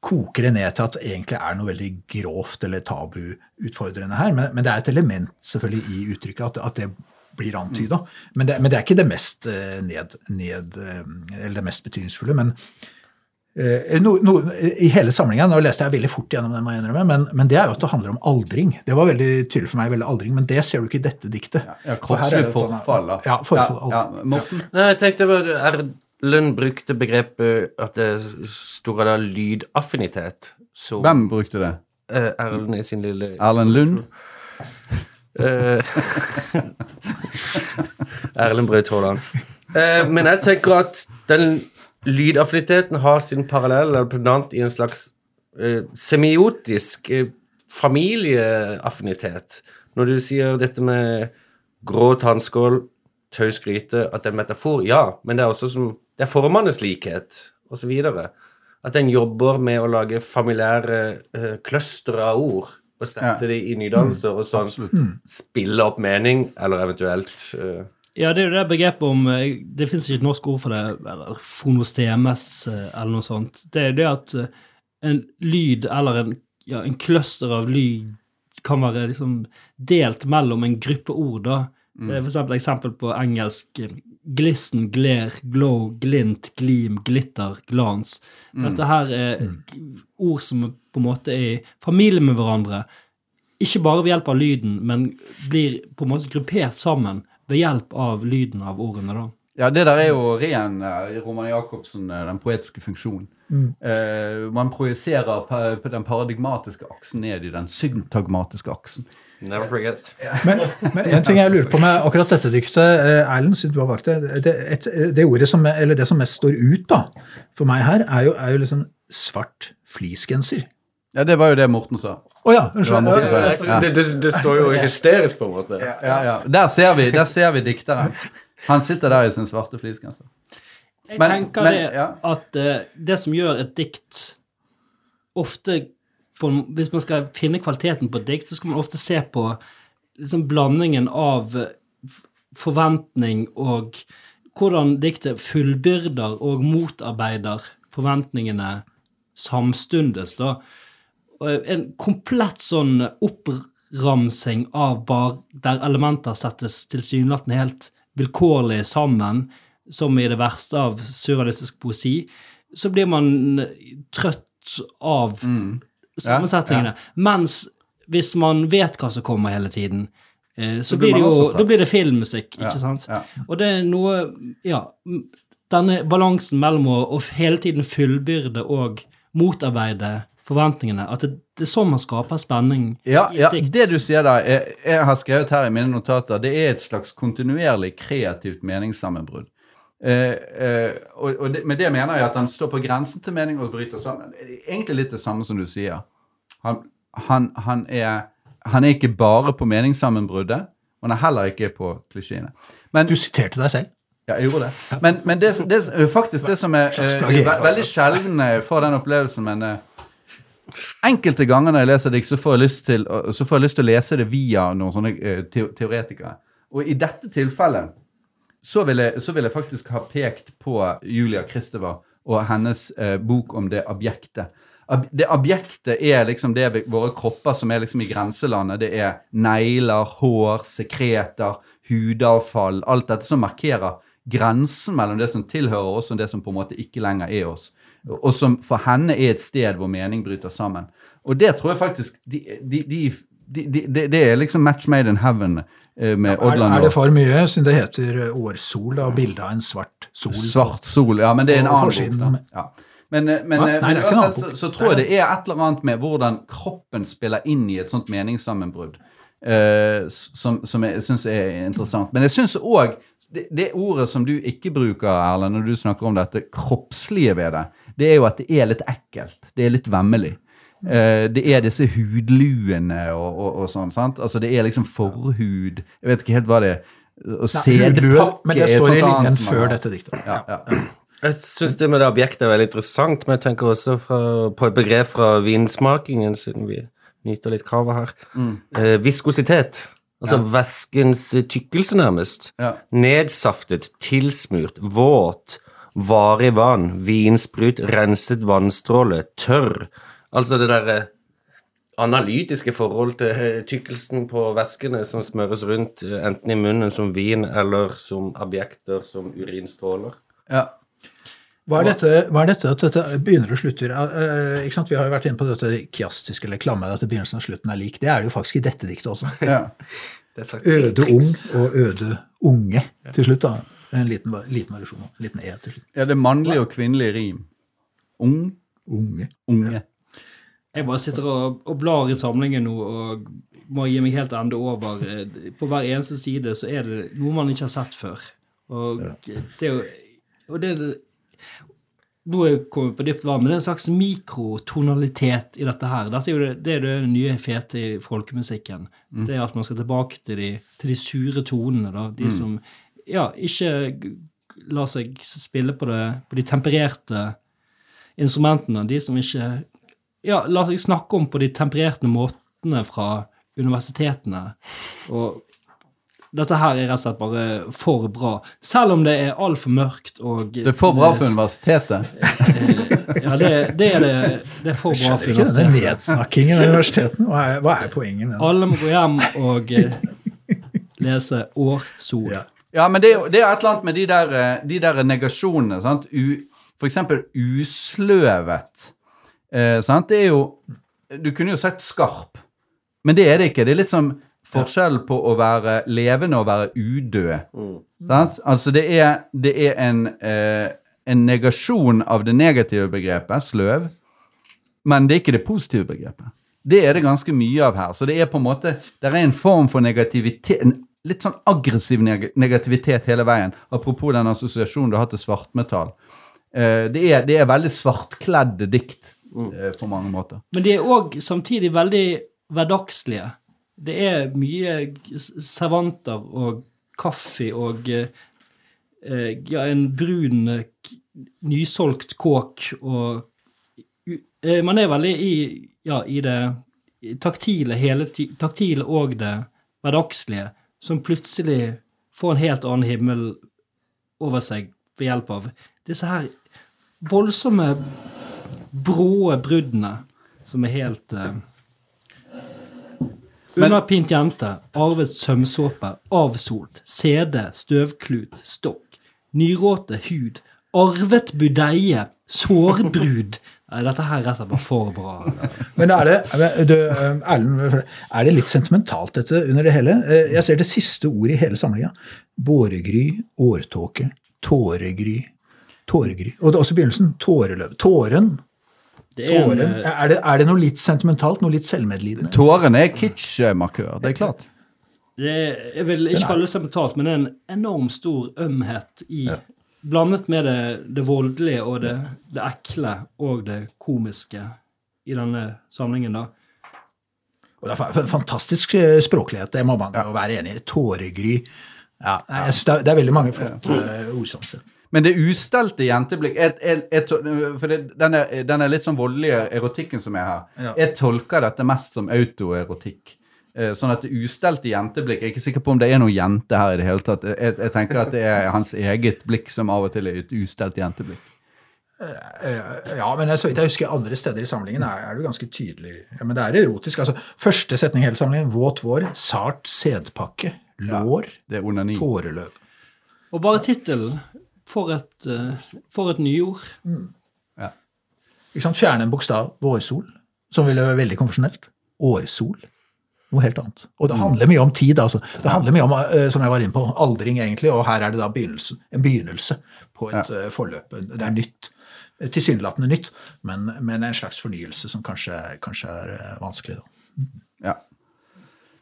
koke det ned til at det egentlig er noe veldig grovt eller tabuutfordrende her, men, men det er et element selvfølgelig i uttrykket at, at det blir antyda. Men, det- men det er ikke det mest, eh, ned, ned, eh, eller det mest betydningsfulle. men Eh, no, no, I hele samlingen, nå leste jeg veldig fort gjennom den, må jeg innrømme, men, men det er jo at det handler om aldring. Det var veldig tydelig for meg, veldig aldring, men det ser du ikke i dette diktet. Ja, For her er kroppslig det et forfall, da. Ja, forfall. Ja, ja. Morten? Nei, jeg tenkte bare Erlend brukte begrepet at det sto av lydaffinitet. Så Hvem brukte det? eh, Erlend i sin lille Erlend Lund? Eh, Erlend Braut Haaland. Eh, men jeg tenker at den lydaffiniteten har sin parallell eller pendant i en slags eh, semiotisk eh, familieaffinitet. Når du sier dette med grå tannskål, taus gryte, at det er en metafor, ja, men det er også som Det er formenes likhet, osv. At en jobber med å lage familiære clustere av ord og sette Ja. det i nydannelser og sånn mm. spille opp mening, eller eventuelt uh, Ja, det er jo det begrepet om eh, Det fins ikke et norsk ord for det, eller fonostemes eller noe sånt. Det er det at en lyd eller en, ja, en cluster av lyd kan være liksom delt mellom en gruppe ord, da. Det er for eksempel eksempel på engelsk eh, glisten, glare, glow, glint, glim, glitter, glans. Dette her er ord som på en måte er i familie med hverandre. Ikke bare ved hjelp av lyden, men blir på en måte gruppert sammen ved hjelp av lyden av ordene. da. Ja, det der er jo ren eh, Roman Jacobsen, eh, den poetiske funksjonen. Eh, man projiserer pa- på den paradigmatiske aksen ned i den syntagmatiske aksen. Never forget. Men, men en ting jeg lurer på med akkurat dette diktet, eh, Erlend, siden du har valgt det, det, et, det ordet som, eller det som mest står ut da, for meg her, er jo, er jo liksom svart fleecegenser. Ja, det var jo det Morten sa. Å ja, Det unnskyld. som ja, det. Det, det, det står jo hysterisk, på en måte. Ja, ja. Der ser vi, der ser vi dikteren. Han sitter der i sin svarte fleecegenser. Jeg Men- tenker men- det ja. at uh, det som gjør et dikt ofte på, Hvis man skal finne kvaliteten på et dikt, så skal man ofte se på liksom blandingen av eh, forventning og hvordan diktet fullbyrder og motarbeider forventningene samstundes, da. En komplett sånn oppramsing av bar, der elementer settes tilsynelatende helt vilkårlig sammen, som i det verste av surrealistisk poesi, så blir man trøtt av sammensetningene. Mens hvis man vet hva som kommer hele tiden, eh, så blir det jo. Da blir det filmmusikk, Ja, ikke sant? ja. Og det er noe Ja. Denne balansen mellom å, å hele tiden fullbyrde og motarbeide forventningene. At det, det er sånn man skaper spenning Ja, i ja, et dikt. det du sier der, jeg, jeg har skrevet her i mine notater, det er et slags kontinuerlig kreativt meningssammenbrudd. Eh, eh, og, og det, med det mener jeg at han står på grensen til mening og bryter sammen. Egentlig litt det samme som du sier. Han, han, han, er, han er ikke bare på meningssammenbruddet, og han er heller ikke på klisjeene. Men Du siterte deg selv. ja, jeg gjorde det. Men, men det, det, faktisk det som er Slags eh, veldig sjelden jeg får den opplevelsen, men eh, enkelte ganger når jeg leser dikt, så så får jeg lyst til å lese det via noen sånne eh, teoretikere. Og i dette tilfellet så vil, jeg, så vil jeg faktisk ha pekt på Julia Kristeva og hennes eh, bok om det abjekte. Det objektet er liksom det våre kropper som er liksom i grenselandet. Det er negler, hår, sekreter, hudavfall. Alt dette som markerer grensen mellom det som tilhører oss, og det som på en måte ikke lenger er oss. Og som for henne er et sted hvor mening bryter sammen. Og det tror jeg faktisk de, de, de, de, de, de, Det er liksom match made in heaven eh, med Er, Odland. er det og- for mye, siden det heter årsol, og bilde av en svart sol? Svart sol, ja, men det er en annen bok. da. Ja. Men, eh, men, Hva? eh, Nei, men det er uansett så, så tror jeg det er et eller annet med hvordan kroppen spiller inn i et sånt meningssammenbrudd, uh, som, som jeg syns er interessant. Men jeg syns òg det, det ordet som du ikke bruker, Erlend, når du snakker om dette kroppslige ved det, det er jo at det er litt ekkelt. Det er litt vemmelig. Uh, det er disse hudluene og, og, og sånn. sant? Altså Det er liksom forhud Jeg vet ikke helt hva det er. Og sædpakke men det står i linjen før dette diktet. Ja, ja. Jeg syns det med det objektet er veldig interessant, men jeg tenker også fra, på et begrep fra vinsmakingen, siden vi nyter litt kava her. Eh, viskositet. Altså væskens tykkelse, nærmest. Ja. Nedsaftet, tilsmurt, våt, varig vann, vinsprut, renset vannstråle, tørr. Altså det derre analytiske forhold til eh, tykkelsen på væskene som smøres rundt, eh, enten i munnen som vin eller som objekter som urinstråler. ja. Hva er, dette, hva er dette at dette begynner og slutter? Eh, ikke sant? Vi har jo vært inne på dette kiastiske eller klamme, at begynnelsen og slutten er lik. Det er det jo faktisk i dette diktet også. ja. Det er Øde triks. ung og øde unge til slutt. da. En liten, liten variasjon. En liten e til slutt. ja det er mannlig og kvinnelig rim. Ung, Unge. unge. Jeg bare sitter og, og blar i samlingen nå og må gi meg helt ende over. Eh, På hver eneste side så er det noe man ikke har sett før. Og det er jo og det, er- Nå er jeg kommet på dypt vann, men det er en slags mikrotonalitet i dette her. Dette er jo det, det, er det nye fete i folkemusikken. Det er at man skal tilbake til de, til de sure tonene. da, De som ja, ikke lar seg spille på, det, på de tempererte instrumentene. De som ikke ja, la seg snakke om på de tempererte måtene fra universitetene. Og dette her er rett og slett bare for bra. Selv om det er altfor mørkt og Det er for bra for universitetet. Ja, det, det er det. Det er for bra for universitetet. Skjønner ikke denne nedsnakkingen av universitetene. Hva er, hva er poenget med det? Alle må gå hjem og eh, lese Årsol. Ja. Ja, men det det er et eller annet med de der, eh, de der negasjonene. sant? U, for eksempel usløvet. Eh, sant? Det er jo Du kunne jo sett skarp, men det er det ikke. Det er litt som forskjell på å være levende og være udød. Sant? Altså, det er, det er en, eh, en negasjon av det negative begrepet, sløv, men det er ikke det positive begrepet. Det er det ganske mye av her. Så det er på en måte, det er en form for negativitet, en litt sånn aggressiv neg negativitet hele veien. Apropos den assosiasjonen du har til svartmetall. Eh, det, er, det er veldig svartkledde dikt eh, på mange måter. Men de er òg samtidig veldig hverdagslige. Det er mye servanter og kaffe og eh, eh, ja, en brun, nysolgt kåk og eh, Man er veldig i, ja, i det taktile, hele ti taktile og det hverdagslige, som plutselig får en helt annen himmel over seg ved hjelp av disse her voldsomme bråe bruddene som er helt Underpint jente, arvet sømsåpe, avsolt, CD, støvklut, stokk, nyråte hud, arvet budeie, sårbrud. Nei, dette her er bare for bra. Men er det, du, eh, Erlend, er det litt sentimentalt dette under det hele? Eh, Jeg ser det siste ordet i hele samlinga. Båregry, årtåke, tåregry, tåregry. Og det er også begynnelsen. Tåreløv. Tåren. Det er en, Tåren. eh, Er det, er det noe litt sentimentalt, noe litt selvmedlidende? Tårene er kitsch-markør, det er klart. det er, jeg vil ikke kalle det sentimentalt, men det er en enormt stor ømhet i Blandet med det, det voldelige og det, det ekle og det komiske i denne samlingen, da. Og det er fa- fantastisk eh, språklighet, det må man jo være enig i. Tåregry. Ja, jeg det er- det er veldig mange flotte eh, ordsanser. Men det ustelte jenteblikk jeg, jeg, jeg, For det, den, er, den er litt sånn voldelige erotikken som er her. Ja. Jeg tolker dette mest som autoerotikk. Eh, Sånn at det ustelte jenteblikk Jeg er ikke sikker på om det er noen jente her i det hele tatt. Jeg, jeg tenker at det er hans eget blikk som av og til er et ustelt jenteblikk. Eh, Ja, men så vidt jeg husker andre steder i samlingen er, er det jo ganske tydelig. Ja, men det er erotisk. altså Første setning i hele samlingen. Våt vår, sart sædpakke, lår, Det er onani. tåreløv. Og bare tittelen for, et, eh, for et nyord. Ikke sant? Fjerne en bokstav, vårsol, som ville være veldig konfesjonelt. Årsol. Noe helt annet. Og det handler mye om tid, altså. Det handler mye om, eh, som jeg var inne på, aldring, egentlig. Og her er det da begynnelsen, en begynnelse på et eh, forløp. Det er nytt. Tilsynelatende nytt, men, men en slags fornyelse som kanskje, kanskje er vanskelig. da. Ja.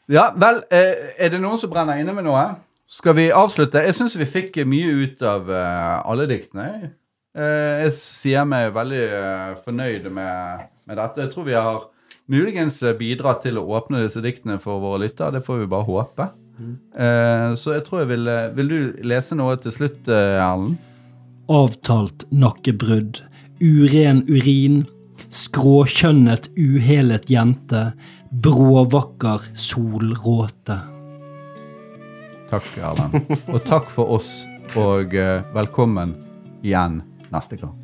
ja, vel, er det noen som brenner inne med noe? Skal vi avslutte? Jeg syns vi fikk mye ut av eh, alle diktene. Eh, jeg sier meg veldig eh, fornøyd med, med dette. Jeg tror vi har muligens bidratt til å åpne disse diktene for våre lyttere. Det får vi bare håpe. Eh, så jeg tror jeg vil Vil du lese noe til slutt, Erlend? Avtalt nakkebrudd, uren urin, skråkjønnet uhelet jente, bråvakker solråte. Takk, Erlend. Og takk for oss, og eh, velkommen igjen neste gang.